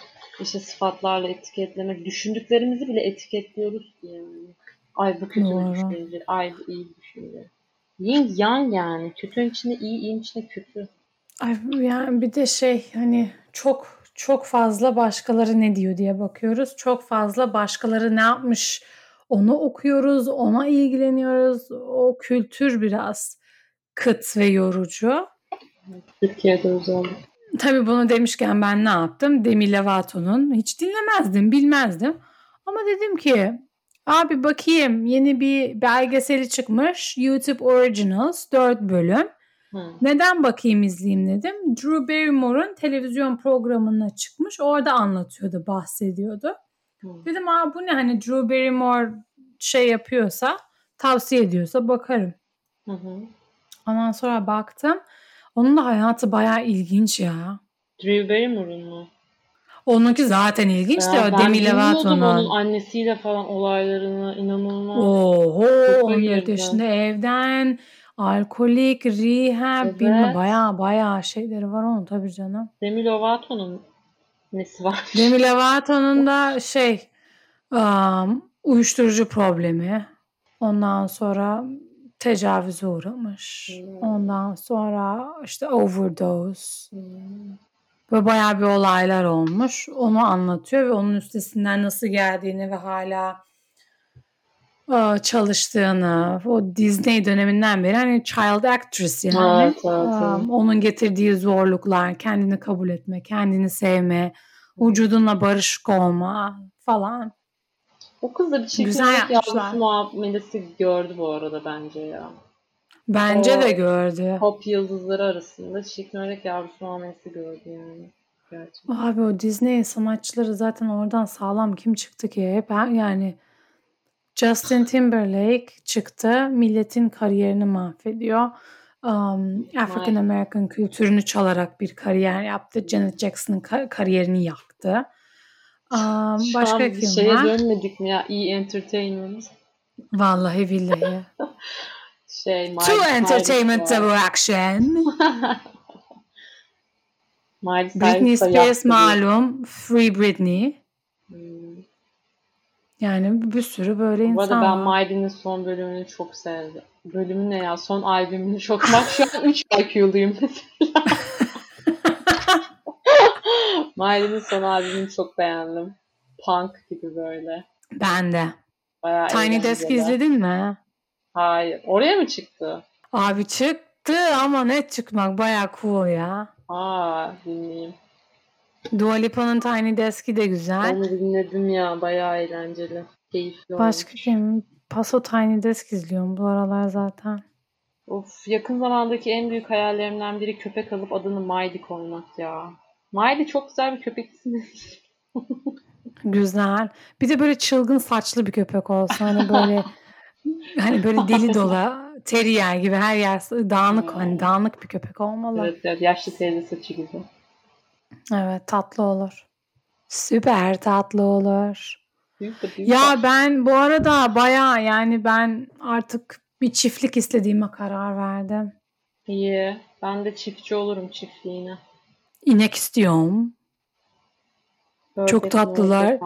işte sıfatlarla etiketlemek. Düşündüklerimizi bile etiketliyoruz ki yani. Ay bu kötü Doğru. bir düşünce. Ay bu iyi bir düşünce. Yin yang yani. Kötünün içinde iyi, iyinin içinde kötü. Ay yani bir de şey hani çok çok fazla başkaları ne diyor diye bakıyoruz. Çok fazla başkaları ne yapmış onu okuyoruz, ona ilgileniyoruz. O kültür biraz kıt ve yorucu. Türkiye'de özellikle. Tabii bunu demişken ben ne yaptım? Demi Lovato'nun hiç dinlemezdim, bilmezdim. Ama dedim ki abi bakayım yeni bir belgeseli çıkmış. YouTube Originals 4 bölüm. Hı. Neden bakayım izleyeyim dedim. Drew Barrymore'un televizyon programına çıkmış. Orada anlatıyordu, bahsediyordu. Hı. Dedim aa bu ne hani Drew Barrymore şey yapıyorsa, tavsiye ediyorsa bakarım. Hı hı. Ondan sonra baktım. Onun da hayatı bayağı ilginç ya. Drew Barrymore'un mu? Onunki zaten ilginç de Ya Demi bilmiyordum onun Lovato'nun. annesiyle falan olaylarını inanılmaz. Oho Kafayı 14 yerdim. yaşında evden alkolik, rehab Evet. bilmem bayağı bayağı şeyleri var onun tabii canım. Demi Lovato'nun nesi var? Demi Lovato'nun da şey um, uyuşturucu problemi. Ondan sonra tecavüze uğramış. Hmm. Ondan sonra işte overdose. Hmm. Ve bayağı bir olaylar olmuş. Onu anlatıyor ve onun üstesinden nasıl geldiğini ve hala çalıştığını, o Disney döneminden beri hani child actress yani. Evet, evet, evet. Onun getirdiği zorluklar, kendini kabul etme, kendini sevme, vücudunla barışık olma falan. O kız da bir Güzel çirkinlik yavrusu muamelesi gördü bu arada bence ya. Bence O- de gördü. Pop yıldızları arasında çirkinlik yavrusu muamelesi gördü yani. Gerçekten. Abi o Disney sanatçıları zaten oradan sağlam kim çıktı ki? Hep yani Justin Timberlake çıktı. Milletin kariyerini mahvediyor. Um, African American kültürünü çalarak bir kariyer yaptı. Janet Jackson'ın ka- kariyerini yaktı. Um, başka an kim şeye var? dönmedik mi ya? E Entertainment. Vallahi billahi. Şey, Miley Two Cyrus entertainment var. double action. Miley Cyrus Britney Spears malum. Free Britney. Yani bir sürü böyle Bu arada insan ben. Miley'nin son bölümünü çok sevdim. Bölümü ne ya? Son albümünü çok. Bak şu an 3 IQ'luyum mesela. Miley'nin son albümünü çok beğendim. Punk gibi böyle. Ben de. Bayağı Tiny Desk izledin mi? Hayır. Oraya mı çıktı? Abi çıktı ama net çıkmak baya cool ya. Aa dinleyeyim. Dua Lipa'nın Tiny Desk'i de güzel. Onu dinledim ya. Bayağı eğlenceli. Keyifli Başka olmuş. kim? Paso Tiny Desk izliyorum bu aralar zaten. Of yakın zamandaki en büyük hayallerimden biri köpek alıp adını Miley koymak ya. Miley çok güzel bir köpek ismi. Güzel. Bir de böyle çılgın saçlı bir köpek olsa hani böyle hani böyle deli dola terrier gibi her yer dağınık hani dağınık bir köpek olmalı. Evet, evet, evet yaşlı teyze saçı gibi. Tatlı olur. Süper tatlı olur. Ya ben bu arada baya yani ben artık bir çiftlik istediğime karar verdim. İyi. Ben de çiftçi olurum çiftliğine. İnek istiyorum. Çok tatlılar.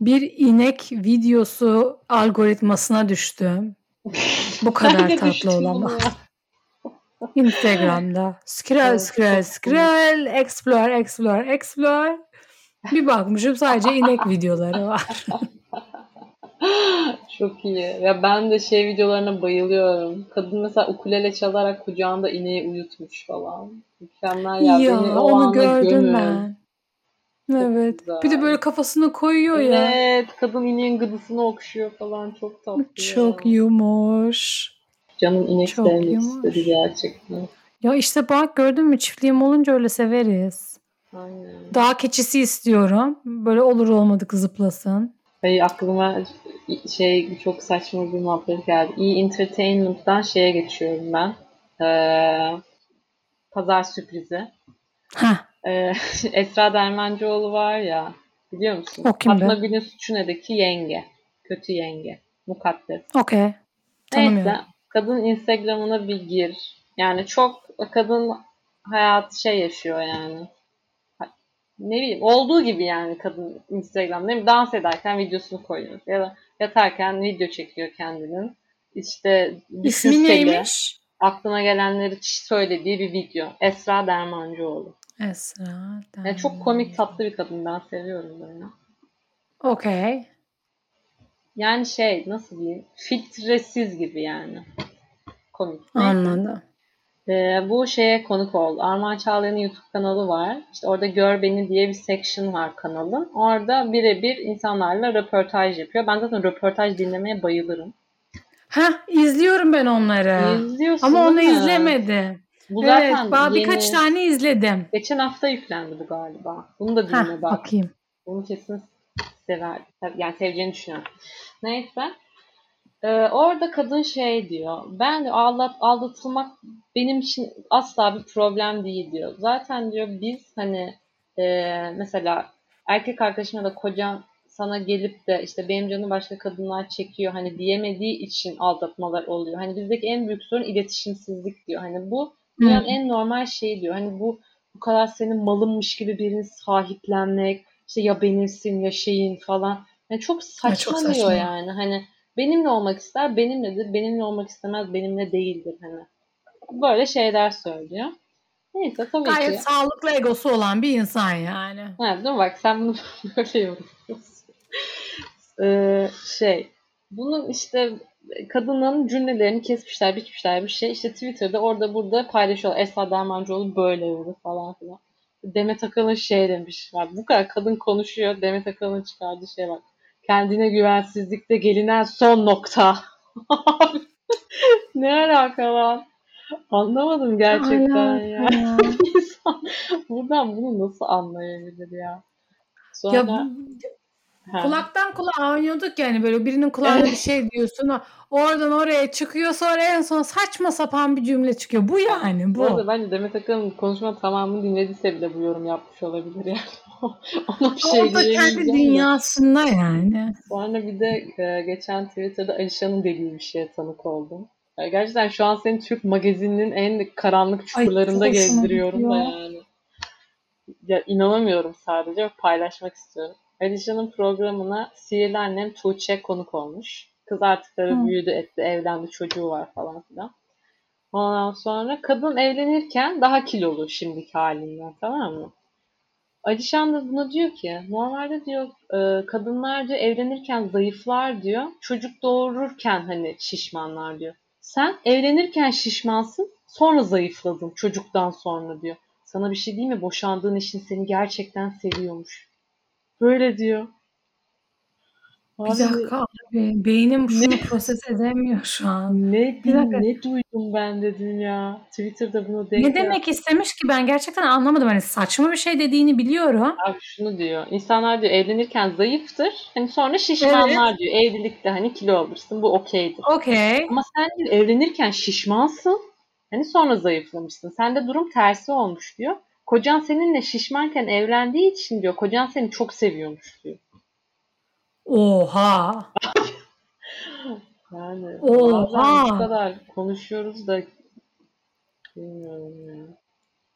Bir inek videosu algoritmasına düştüm. Bu kadar tatlı olamaz. Instagram'da. Scroll, scroll, scroll, explore, explore, explore. Bir bakmışım sadece inek videoları var. Çok iyi. Ya ben de şey videolarına bayılıyorum. Kadın mesela ukulele çalarak kucağında ineği uyutmuş falan. Mükemmel ya. Ya Beni onu gördüm ben. Evet. Bir de böyle kafasını koyuyor evet, ya. Evet. Kadın ineğin gıdısını okşuyor falan. Çok tatlı. Çok ya. yumuş. Canım inek Çok sevmek yumuş. istedi gerçekten. Ya işte bak gördün mü çiftliğim olunca öyle severiz. Aynen. Dağ keçisi istiyorum. Böyle olur olmadık zıplasın. Ay aklıma şey çok saçma bir muhabbet geldi. İyi Entertainment'dan şeye geçiyorum ben. Ee, pazar sürprizi. Ha. Ee, Esra Dermancıoğlu var ya biliyor musun? O kim Fatma Gül'ün Suçune'deki yenge. Kötü yenge. Mukaddes. Okey. Neyse. Kadın Instagram'ına bir gir. Yani çok kadın hayatı şey yaşıyor yani ne bileyim olduğu gibi yani kadın Instagram değil mi? Dans ederken videosunu koyuyor. Ya da yatarken video çekiyor kendinin. İşte İsmi neymiş? Aklına gelenleri söylediği bir video. Esra Dermancıoğlu. Esra Dermancıoğlu. Yani çok komik tatlı bir kadın. Ben seviyorum böyle. Okey. Yani şey nasıl diyeyim? Filtresiz gibi yani. Komik. Anladım. Ee, bu şeye konuk oldu. Armağan Çağlayan'ın YouTube kanalı var. İşte orada Gör Beni diye bir section var kanalın. Orada birebir insanlarla röportaj yapıyor. Ben zaten röportaj dinlemeye bayılırım. Ha izliyorum ben onları. İzliyorsun Ama onu izlemedim. Bu zaten evet, yeni... birkaç tane izledim. Geçen hafta yüklendi bu galiba. Bunu da dinle bak. Bakayım. Bunu kesin sever. Yani seveceğini düşünüyorum. Neyse. Ee, orada kadın şey diyor. Ben aldat, aldatılmak benim için asla bir problem değil diyor. Zaten diyor biz hani e, mesela erkek arkadaşına da kocan sana gelip de işte benim canım başka kadınlar çekiyor hani diyemediği için aldatmalar oluyor. Hani bizdeki en büyük sorun iletişimsizlik diyor. Hani bu dünyanın en normal şeyi diyor. Hani bu bu kadar senin malınmış gibi birini sahiplenmek işte ya benimsin ya şeyin falan. Yani çok saçma, ya çok saçma. yani. Hani Benimle olmak ister, benimledir. Benimle olmak istemez, benimle değildir hani. Böyle şeyler söylüyor. Neyse tabii Gayet ki. Gayet sağlıklı egosu olan bir insan yani. Evet değil mi? Bak sen bunu böyle yorumluyorsun. ee, şey, bunun işte kadının cümlelerini kesmişler, biçmişler bir şey. İşte Twitter'da orada burada paylaşıyorlar. Esra Dermancıoğlu böyle yordu falan filan. Demet Akalın şey demiş. Bak, bu kadar kadın konuşuyor. Demet Akalın çıkardığı şey bak. Kendine güvensizlikte gelinen son nokta. ne alaka lan? Anlamadım gerçekten ya. ya. İnsan buradan bunu nasıl anlayabilir ya? Sonra ya, Ha. Kulaktan kulağa oynuyorduk yani böyle birinin kulağına bir şey diyorsun. Oradan oraya çıkıyor sonra en son saçma sapan bir cümle çıkıyor. Bu yani bu. Bu arada bence Demet Akalın konuşma tamamını dinlediyse bile bu yorum yapmış olabilir yani. Ona bir şey O da kendi dünyasında yani. Sonra bir de e, geçen Twitter'da Alişan'ın dediği bir şeye tanık oldum. Gerçekten şu an seni Türk magazininin en karanlık çukurlarında Ay, gezdiriyorum da yani. Ya inanamıyorum sadece paylaşmak istiyorum. Alişan'ın programına sihirli annem Tuğçe konuk olmuş. Kız artıkları Hı. büyüdü etti, evlendi, çocuğu var falan filan. Ondan sonra kadın evlenirken daha kilolu şimdiki halinden tamam mı? Alişan da buna diyor ki normalde diyor e, kadınlar diyor evlenirken zayıflar diyor. Çocuk doğururken hani şişmanlar diyor. Sen evlenirken şişmansın sonra zayıfladın çocuktan sonra diyor. Sana bir şey değil mi? Boşandığın için seni gerçekten seviyormuş. Böyle diyor. Bir dakika abi. Beynim şunu ne? proses edemiyor şu an. Ne, bir dakika. ne duydum ben dedim ya. Twitter'da bunu denk Ne demek istemiş ki ben gerçekten anlamadım. Hani saçma bir şey dediğini biliyorum. Abi şunu diyor. İnsanlar diyor evlenirken zayıftır. Hani sonra şişmanlar evet. diyor. Evlilikte hani kilo alırsın. Bu okeydir. Okey. Ama sen diyor evlenirken şişmansın. Hani sonra zayıflamışsın. Sende durum tersi olmuş diyor. Kocan seninle şişmanken evlendiği için diyor kocan seni çok seviyormuş diyor. Oha. yani Oha. bu kadar konuşuyoruz da bilmiyorum ya.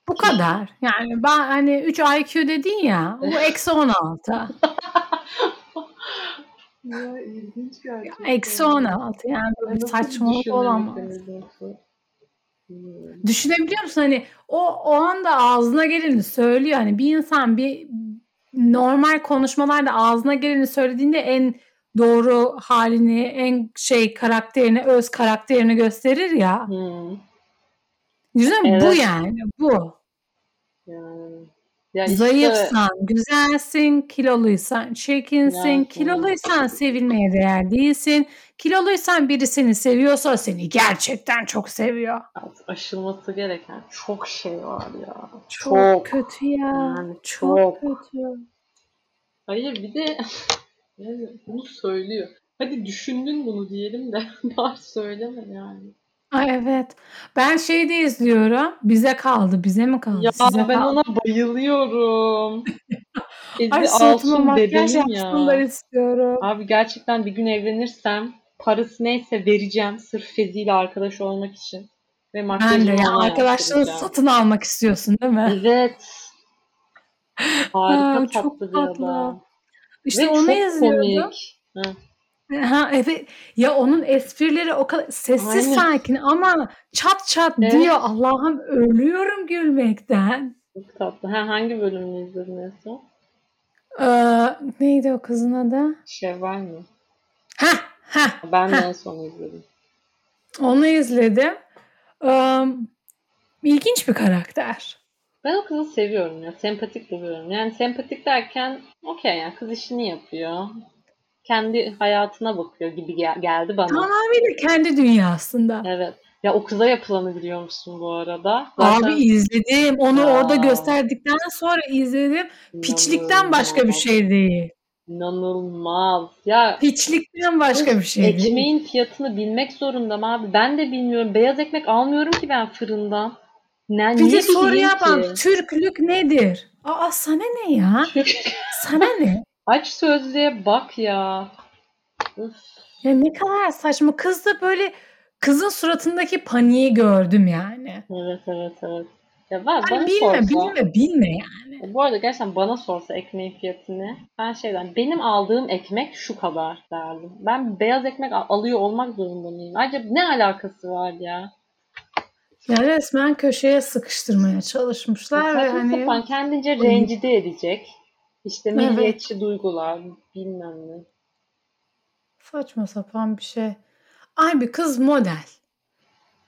Bu kadar. Yani ben hani 3 IQ dedin ya. Bu eksi 16. ya ilginç gerçekten. Eksi 16. Yani böyle saçmalık olamaz. Düşünebiliyor musun? Hani o, o anda ağzına geleni söylüyor. Hani bir insan bir normal konuşmalarda ağzına geleni söylediğinde en doğru halini, en şey karakterini, öz karakterini gösterir ya. Hmm, Güzel bu Evet. yani. Bu. yani. Ya işte Zayıfsan, güzelsin, kiloluysan, çirkinsin, Yani. kiloluysan sevilmeye değer değilsin. Kiloluysan biri seni seviyorsa seni gerçekten çok seviyor. aşılması gereken çok şey var ya. Çok, Çok. kötü ya. Yani çok, çok. kötü. Hayır bir de yani bunu söylüyor. Hadi düşündün bunu diyelim de bari söyleme yani. Ay evet. Ben şeyde izliyorum. Bize kaldı. Bize mi kaldı? Ya Size ben kaldı. ona bayılıyorum. Ay suratıma makyaj yapsınlar ya. istiyorum. Abi gerçekten bir gün evlenirsem parası neyse vereceğim sırf Fezi'yle arkadaş olmak için. Ve Ben de ya arkadaşlarını satın almak istiyorsun değil mi? Evet. Harika Ha, çok tatlı bir tatlı. adam. İşte Ve onu çok izliyordum. komik. Hı. Ha evet. Ya onun esprileri o kadar sessiz Aynen. sakin ama çat çat Evet. diyor. Allah'ım ölüyorum gülmekten. Çok tatlı. Ha, hangi bölümünü izledin en son? Ee, neydi o kızın adı? Şevval mi? Ha ha. Ben de Ha. en son izledim. Onu izledim. Ee, ilginç bir karakter. Ben o kızı seviyorum ya. Sempatik buluyorum. Yani sempatik derken okey yani kız işini yapıyor. Kendi hayatına bakıyor gibi gel- geldi bana. Tamamıyla kendi dünyasında. Evet. Ya o kıza yapılanı biliyor musun bu arada? Zaten Abi izledim. Onu Ya. orada gösterdikten sonra izledim. Piçlikten başka bir şey değil. İnanılmaz. Ya Piçlikten başka bir şey değil. ekmeğin fiyatını bilmek zorundayım abi. Ben de bilmiyorum. Beyaz ekmek almıyorum ki ben fırından. Ne, Bir de soru ki? Türklük nedir? Aa sana ne ya? Sana ne? Aç sözlüğe bak ya. Üf. Ya ne kadar saçma. Kız da böyle kızın suratındaki paniği gördüm yani. Evet evet evet. Ya ben, bana bilme sorsa, bilme bilme yani. bu arada gerçekten bana sorsa ekmeğin fiyatını ben şeyden benim aldığım ekmek şu kadar derdim. Ben beyaz ekmek al- alıyor olmak zorunda mıyım? Acaba ne alakası var ya? Ya resmen köşeye sıkıştırmaya çalışmışlar ve Saçma hani kendince rencide edecek. İşte Evet. milliyetçi duygular bilmem ne. saçma sapan bir şey. Ay bir kız model.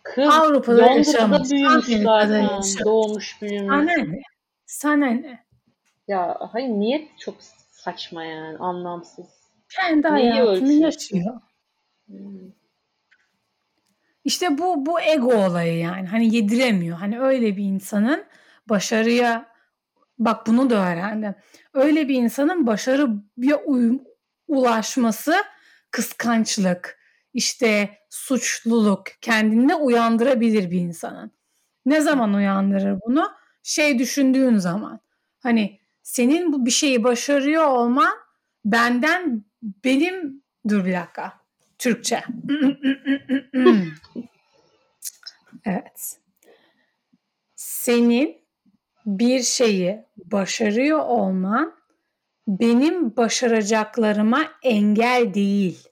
Kız Avrupa'da yaşamış, büyümüş Amerika'da zaten. yaşamış. Doğmuş büyümüş. Sana ne? Sana ne? Ya hayır niyet çok saçma yani anlamsız. Kendi Neyi hayatını yaşıyor. Hmm. İşte bu bu ego olayı yani. Hani yediremiyor. Hani öyle bir insanın başarıya bak bunu da öğrendim. Öyle bir insanın başarıya ulaşması kıskançlık, işte suçluluk kendinde uyandırabilir bir insanın. Ne zaman uyandırır bunu? Şey düşündüğün zaman. Hani senin bu bir şeyi başarıyor olman benden benim dur bir dakika. Türkçe. evet. Senin bir şeyi başarıyor olman benim başaracaklarıma engel değil.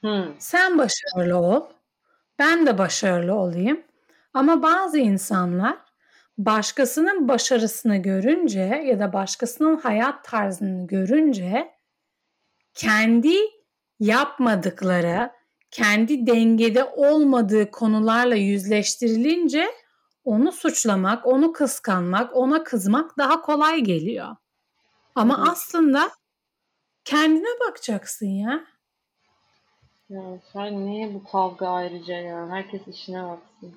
Hmm. Sen başarılı ol. Ben de başarılı olayım. Ama bazı insanlar başkasının başarısını görünce ya da başkasının hayat tarzını görünce kendi yapmadıkları, kendi dengede olmadığı konularla yüzleştirilince onu suçlamak, onu kıskanmak, ona kızmak daha kolay geliyor. Ama Evet. aslında kendine bakacaksın ya. Ya sen niye bu kavga ayrıca ya? Herkes işine baksın.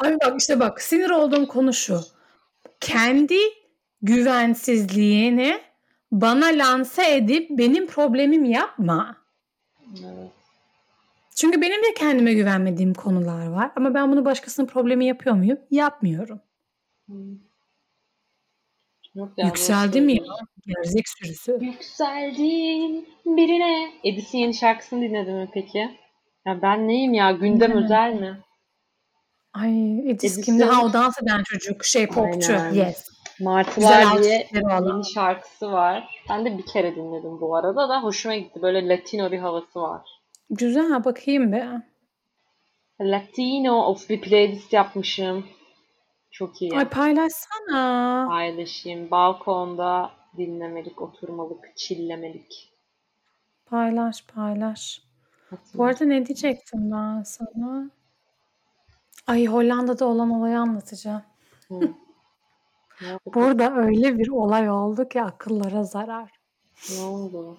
Abi bak işte bak sinir olduğum konu şu. Kendi güvensizliğini bana lanse edip benim problemim yapma. Evet. Çünkü benim de kendime güvenmediğim konular var. Ama ben bunu başkasının problemi yapıyor muyum? Yapmıyorum. Hmm. Yok ya, Yükseldi doğru mi ya? Gerzek sürüsü. Yükseldin birine. Edis'in yeni şarkısını dinledin mi peki? Ya ben neyim ya? Gündem Dinlemedim. özel mi? Ay Edis kimdi? Ha o dans eden çocuk. Şey popçu. Aynen. Yes. Martılar diye yeni şarkısı var. Ben de bir kere dinledim bu arada da hoşuma gitti. Böyle Latino bir havası var. Güzel bakayım be. Latino of bir playlist yapmışım. Çok iyi. Ay paylaşsana. Paylaşayım. Balkonda dinlemelik, oturmalık, çillemelik. Paylaş paylaş. Bu arada ne diyecektim ben sana? Ay Hollanda'da olan olayı anlatacağım. Hı. Burada öyle bir olay oldu ki akıllara zarar. Ne oldu?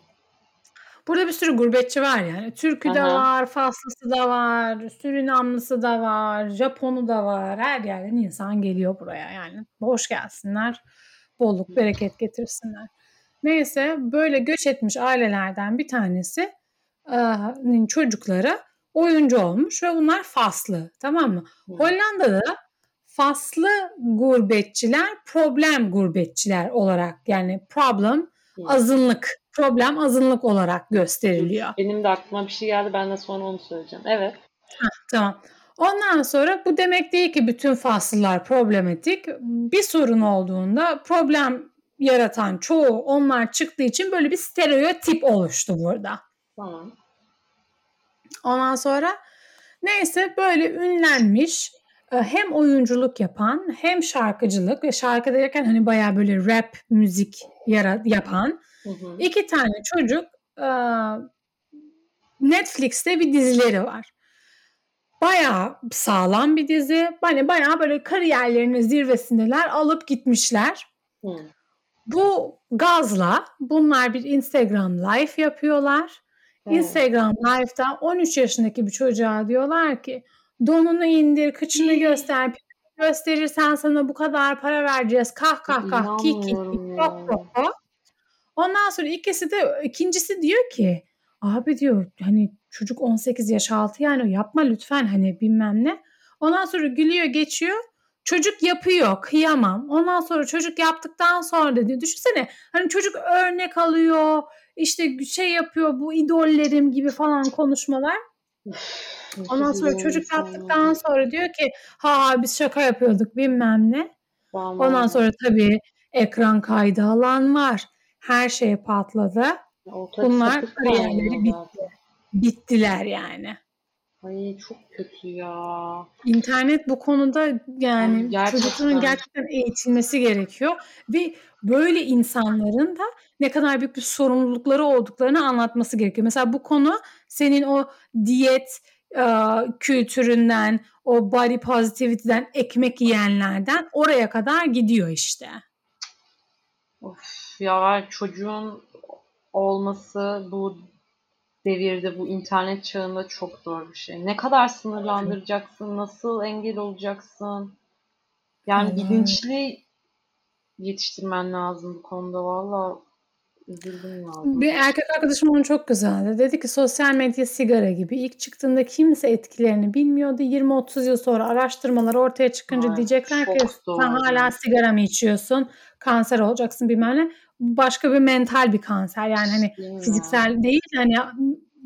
Burada bir sürü gurbetçi var yani. Türk'ü de Aha. var, Faslısı da var, Surinamlısı da var, Japonu da var. Her yerden insan geliyor buraya yani. Hoş gelsinler, bolluk, bereket getirsinler. Neyse böyle göç etmiş ailelerden bir tanesi çocukları oyuncu olmuş ve bunlar Faslı tamam mı? Hı. Hollanda'da Faslı gurbetçiler problem gurbetçiler olarak yani problem azınlık problem azınlık olarak gösteriliyor. Benim de aklıma bir şey geldi. Ben de sonra onu söyleyeceğim. Evet. Tamam. Ondan sonra bu demek değil ki bütün Faslılar problematik. Bir sorun olduğunda problem yaratan çoğu onlar çıktığı için böyle bir stereotip oluştu burada. Tamam. Ondan sonra neyse böyle ünlenmiş e, hem oyunculuk yapan hem şarkıcılık ve şarkı derken hani bayağı böyle rap müzik yara- yapan Hı hı. iki tane çocuk e, Netflix'te bir dizileri var. Bayağı sağlam bir dizi. Hani bayağı böyle kariyerlerinin zirvesindeler alıp gitmişler. Hı. Bu gazla bunlar bir Instagram live yapıyorlar. Evet. Instagram live'da 13 yaşındaki bir çocuğa diyorlar ki donunu indir, kıçını göster, gösterirsen sana bu kadar para vereceğiz. Kah kah kah, ki ki ki, İnanmıyorum kok ya. kok kok. Ondan sonra ikisi de ikincisi diyor ki abi diyor hani çocuk 18 yaş altı yani yapma lütfen hani bilmem ne. Ondan sonra gülüyor geçiyor. Çocuk yapıyor kıyamam. Ondan sonra çocuk yaptıktan sonra diyor düşünsene hani çocuk örnek alıyor işte şey yapıyor bu idollerim gibi falan konuşmalar. Ondan sonra çocuk yaptıktan sonra diyor ki ha ha, biz şaka yapıyorduk bilmem ne. Vallahi. Ondan sonra tabii ekran kaydı alan var. Her şey patladı. Ortada bunlar kariyerleri bitti. Bittiler yani. Ay çok kötü ya. İnternet bu konuda yani gerçekten. çocukların gerçekten eğitilmesi gerekiyor ve böyle insanların da ne kadar büyük bir sorumlulukları olduklarını anlatması gerekiyor. Mesela bu konu senin o diyet e, kültüründen, o body positivity'den, ekmek yiyenlerden oraya kadar gidiyor işte. Of ya çocuğun olması bu devirde bu internet çağında çok zor bir şey. Ne kadar sınırlandıracaksın? Nasıl engel olacaksın? Yani bilinçli yetiştirmen lazım bu konuda. Valla üzüldüm. Bir erkek arkadaşım onu çok güzeldi. Dedi ki sosyal medya sigara gibi. İlk çıktığında kimse etkilerini bilmiyordu. 20-30 yıl sonra araştırmalar ortaya çıkınca Ay, diyecekler ki çok sen doğru. hala sigara mı içiyorsun? Kanser olacaksın bilmem ne. Başka bir mental bir kanser. Yani hani ya? fiziksel değil hani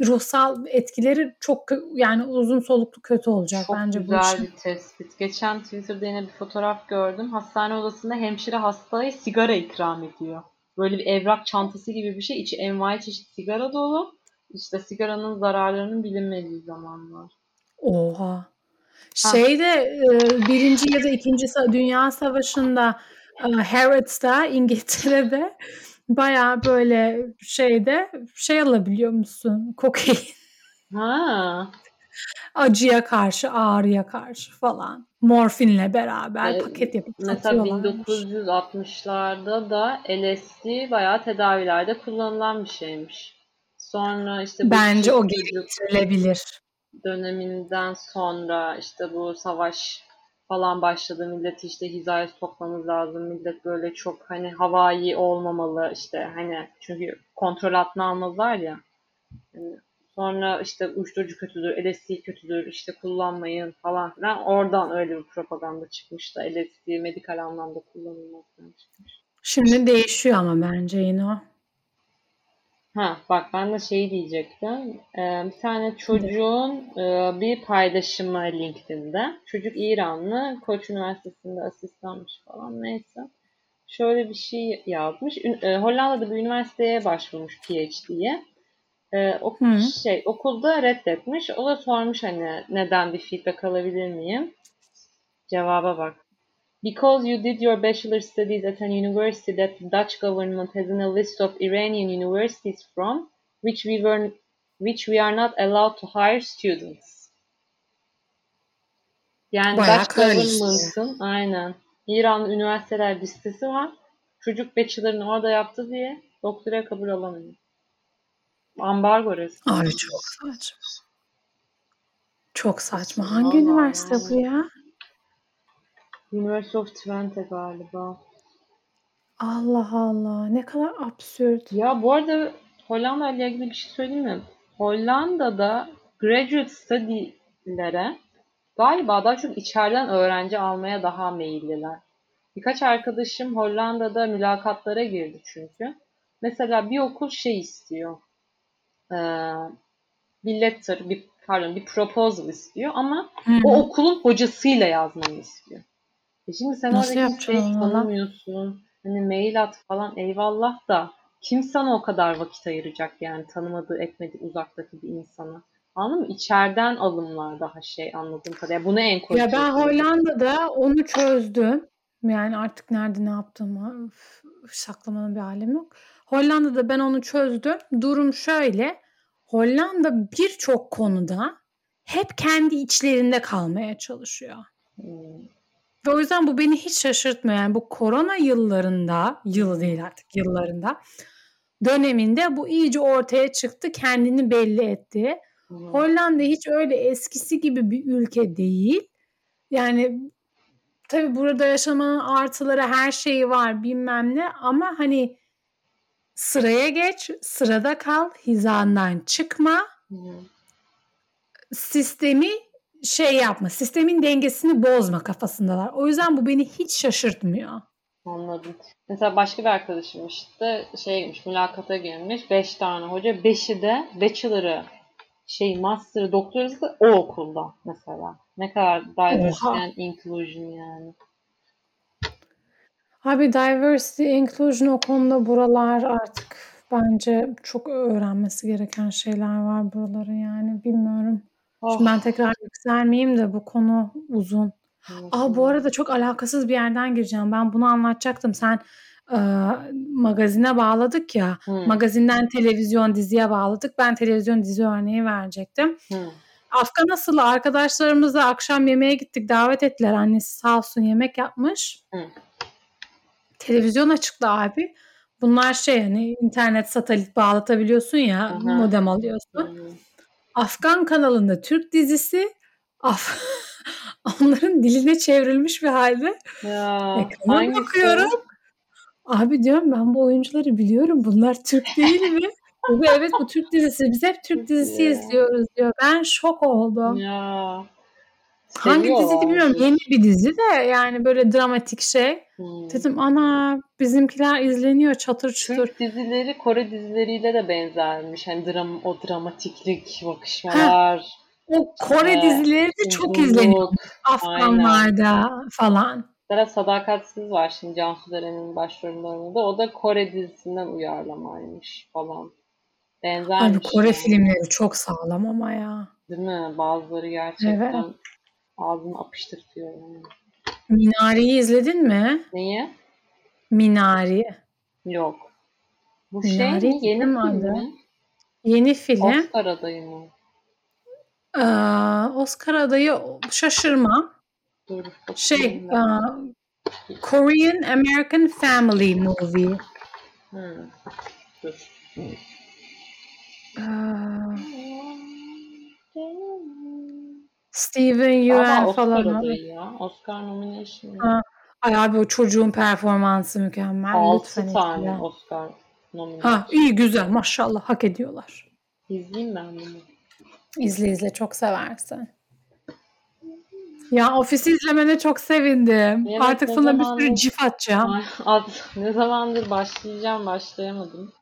ruhsal etkileri çok yani uzun soluklu kötü olacak Çok bence bu güzel bir tespit. Geçen Twitter'da yine bir fotoğraf gördüm. Hastane odasında hemşire hastaya sigara ikram ediyor. Böyle bir evrak çantası gibi bir şey. İçi envai çeşit sigara dolu. İşte sigaranın zararlarının bilinmediği zamanlar. Oha. Şeyde e, birinci ya da ikinci Dünya Savaşı'nda e, Harrods'ta İngiltere'de bayağı böyle şeyde şey alabiliyor musun? Kokain. Ha. Acıya karşı, ağrıya karşı falan. Morfinle beraber E, paket yapıp Mesela satıyorlarmış. 1960'larda da LSD bayağı tedavilerde kullanılan bir şeymiş. Sonra işte Bence o getirilebilir. döneminden sonra işte bu savaş falan başladı. Milleti işte hizaya sokmamız lazım. Millet böyle çok hani havai olmamalı işte hani çünkü kontrol altına almazlar ya. Yani sonra işte uyuşturucu kötüdür, LSD kötüdür, işte kullanmayın falan filan. Oradan öyle bir propaganda çıkmış da LSD medikal anlamda kullanılmaktan çıkmış. Şimdi değişiyor ama bence yine o. Ha bak ben de şey diyecektim. Ee, bir tane çocuğun e, bir paylaşımı LinkedIn'de. Çocuk İranlı, Koç Üniversitesi'nde asistanmış falan neyse. Şöyle bir şey yazmış. Ün- e, Hollanda'da bir üniversiteye başvurmuş PhD'ye. E, o Hı. şey okulda reddetmiş. O da sormuş hani neden bir feedback alabilir miyim? Cevaba bak. Because you did your bachelor studies at an university that the Dutch government has in a list of Iranian universities from which we were which we are not allowed to hire students. Yani Bayağı Dutch government'ın aynen İran üniversiteler listesi var. Çocuk bachelor'ını orada yaptı diye doktora kabul alamıyor. Ambargo resmi. Abi çok saçma. Çok saçma. Hangi Vallahi üniversite bu yani. ya? University of Twente galiba. Allah Allah. Ne kadar absürt. Ya bu arada Hollanda ile ilgili bir şey söyleyeyim mi? Hollanda'da graduate study'lere galiba daha çok içeriden öğrenci almaya daha meyilliler. Birkaç arkadaşım Hollanda'da mülakatlara girdi çünkü. Mesela bir okul şey istiyor. Ee, bir letter, bir pardon bir proposal istiyor ama Hı. o okulun hocasıyla yazmanı istiyor. E şimdi sen Nasıl orada yapacaksın onu? tanımıyorsun. Hani mail at falan eyvallah da kim sana o kadar vakit ayıracak yani tanımadığı etmediği uzaktaki bir insana. Anladın mı? İçeriden alımlar daha şey anladığım kadarıyla. Bunu en koy. Ya ben Hollanda'da onu çözdüm. Yani artık nerede ne yaptığımı üf, saklamanın bir alemi yok. Hollanda'da ben onu çözdüm. Durum şöyle. Hollanda birçok konuda hep kendi içlerinde kalmaya çalışıyor. Hmm. Ve o yüzden bu beni hiç şaşırtmıyor. Yani bu korona yıllarında, yılı değil artık yıllarında, döneminde bu iyice ortaya çıktı, kendini belli etti. Hmm. Hollanda hiç öyle eskisi gibi bir ülke değil. Yani tabii burada yaşamanın artıları her şeyi var bilmem ne ama hani sıraya geç, sırada kal, hizandan çıkma, Hmm. sistemi şey yapma, sistemin dengesini bozma kafasındalar. O yüzden bu beni hiç şaşırtmıyor. Anladım. Mesela başka bir arkadaşım işte şey girmiş, mülakata girmiş. Beş tane hoca. Beşi de bachelor'ı, şey master'ı, doktorası da o okulda mesela. Ne kadar diversity and inclusion yani. Abi diversity, inclusion o konuda buralar artık bence çok öğrenmesi gereken şeyler var buraların yani bilmiyorum. Oh, Şimdi ben tekrar yükselmeyeyim de bu konu uzun. evet, Aa bu arada çok alakasız bir yerden gireceğim. Ben bunu anlatacaktım. Sen e, magazine bağladık ya. Hmm, Magazinden televizyon diziye bağladık. Ben televizyon dizi örneği verecektim. hmm. Afgan Asıl'ı arkadaşlarımızla akşam yemeğe gittik. Davet ettiler. Annesi sağ olsun yemek yapmış. Hı. Televizyon açıktı abi. Bunlar şey hani internet satelit bağlatabiliyorsun ya. Aha. Modem alıyorsun. Hmm. Afgan kanalında Türk dizisi Af onların diline çevrilmiş bir halde. Ya Ekrana bakıyorum. Abi diyorum ben bu oyuncuları biliyorum. Bunlar Türk değil mi? Bu evet bu Türk dizisi. Biz hep Türk dizisi izliyoruz diyor. Ben şok oldum. Ya. Hangi dizi bilmiyorum. Yeni bir dizi de yani böyle dramatik şey. Hmm. Dedim ana bizimkiler izleniyor çatır çutur. Türk dizileri Kore dizileriyle de benzermiş. Hani dram, o dramatiklik, bakışmalar. O Kore Evet, dizileri de çok izleniyor. Afganlarda falan. Mesela Sadakatsiz var şimdi Cansu Deren'in başrolünde oynadı. O da Kore dizisinden uyarlamaymış falan. Benzermiş. Abi Kore yani. filmleri çok sağlam ama ya. Değil mi? Bazıları gerçekten Evet. Ağzını apıştırtıyor yani. Minari'yi izledin mi? Niye? Minari. Yok. Bu Minari şey mi? Yeni film mi? Yeni film. Oscar adayı mı? Ee, Oscar adayı şaşırma. Dur. Şey, e, Korean American Family Movie. Hı. Dur. Ee, Steven Yeun Oscar falan. adayı ya. Oscar nomination. Ha, Ay abi o çocuğun performansı mükemmel. 6 Lütfen tane izle. Oscar nomination. Ha iyi güzel maşallah hak ediyorlar. İzleyeyim ben bunu. İzle izle çok seversin. Ya ofisi izlemene çok sevindim. Evet, Artık sana bir zamandır- sürü cif atacağım. Ad- ne zamandır başlayacağım başlayamadım.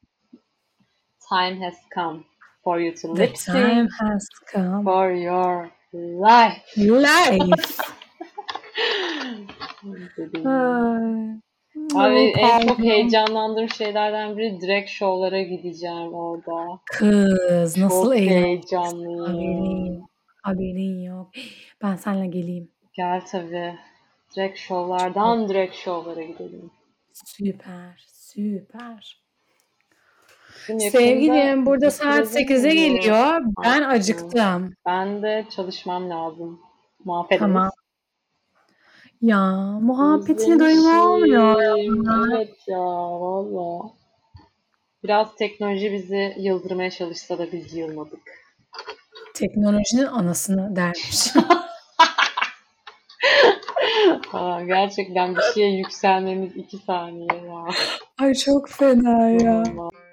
time has come for you to The lip time has come. for your life. Life. Abi en çok heyecanlandığım şeylerden biri direkt şovlara gideceğim orada. Kız nasıl Çok heyecanlıyım. Haberin, haberin yok. Ben seninle geleyim. Gel tabii. Direkt şovlardan direkt şovlara gidelim. Süper, süper. Yakında Sevgilim burada saat bitirelim 8'e mi? geliyor. Ben acıktım. Ben de çalışmam lazım. Muhabbet Tamam. Ya muhabbetine doyum olmuyor. Evet ya valla. Biraz teknoloji bizi yıldırmaya çalışsa da biz yılmadık. Teknolojinin anasını dermiş. Aa, gerçekten bir şeye yükselmemiz iki saniye ya. Ay çok fena ya. Vallahi.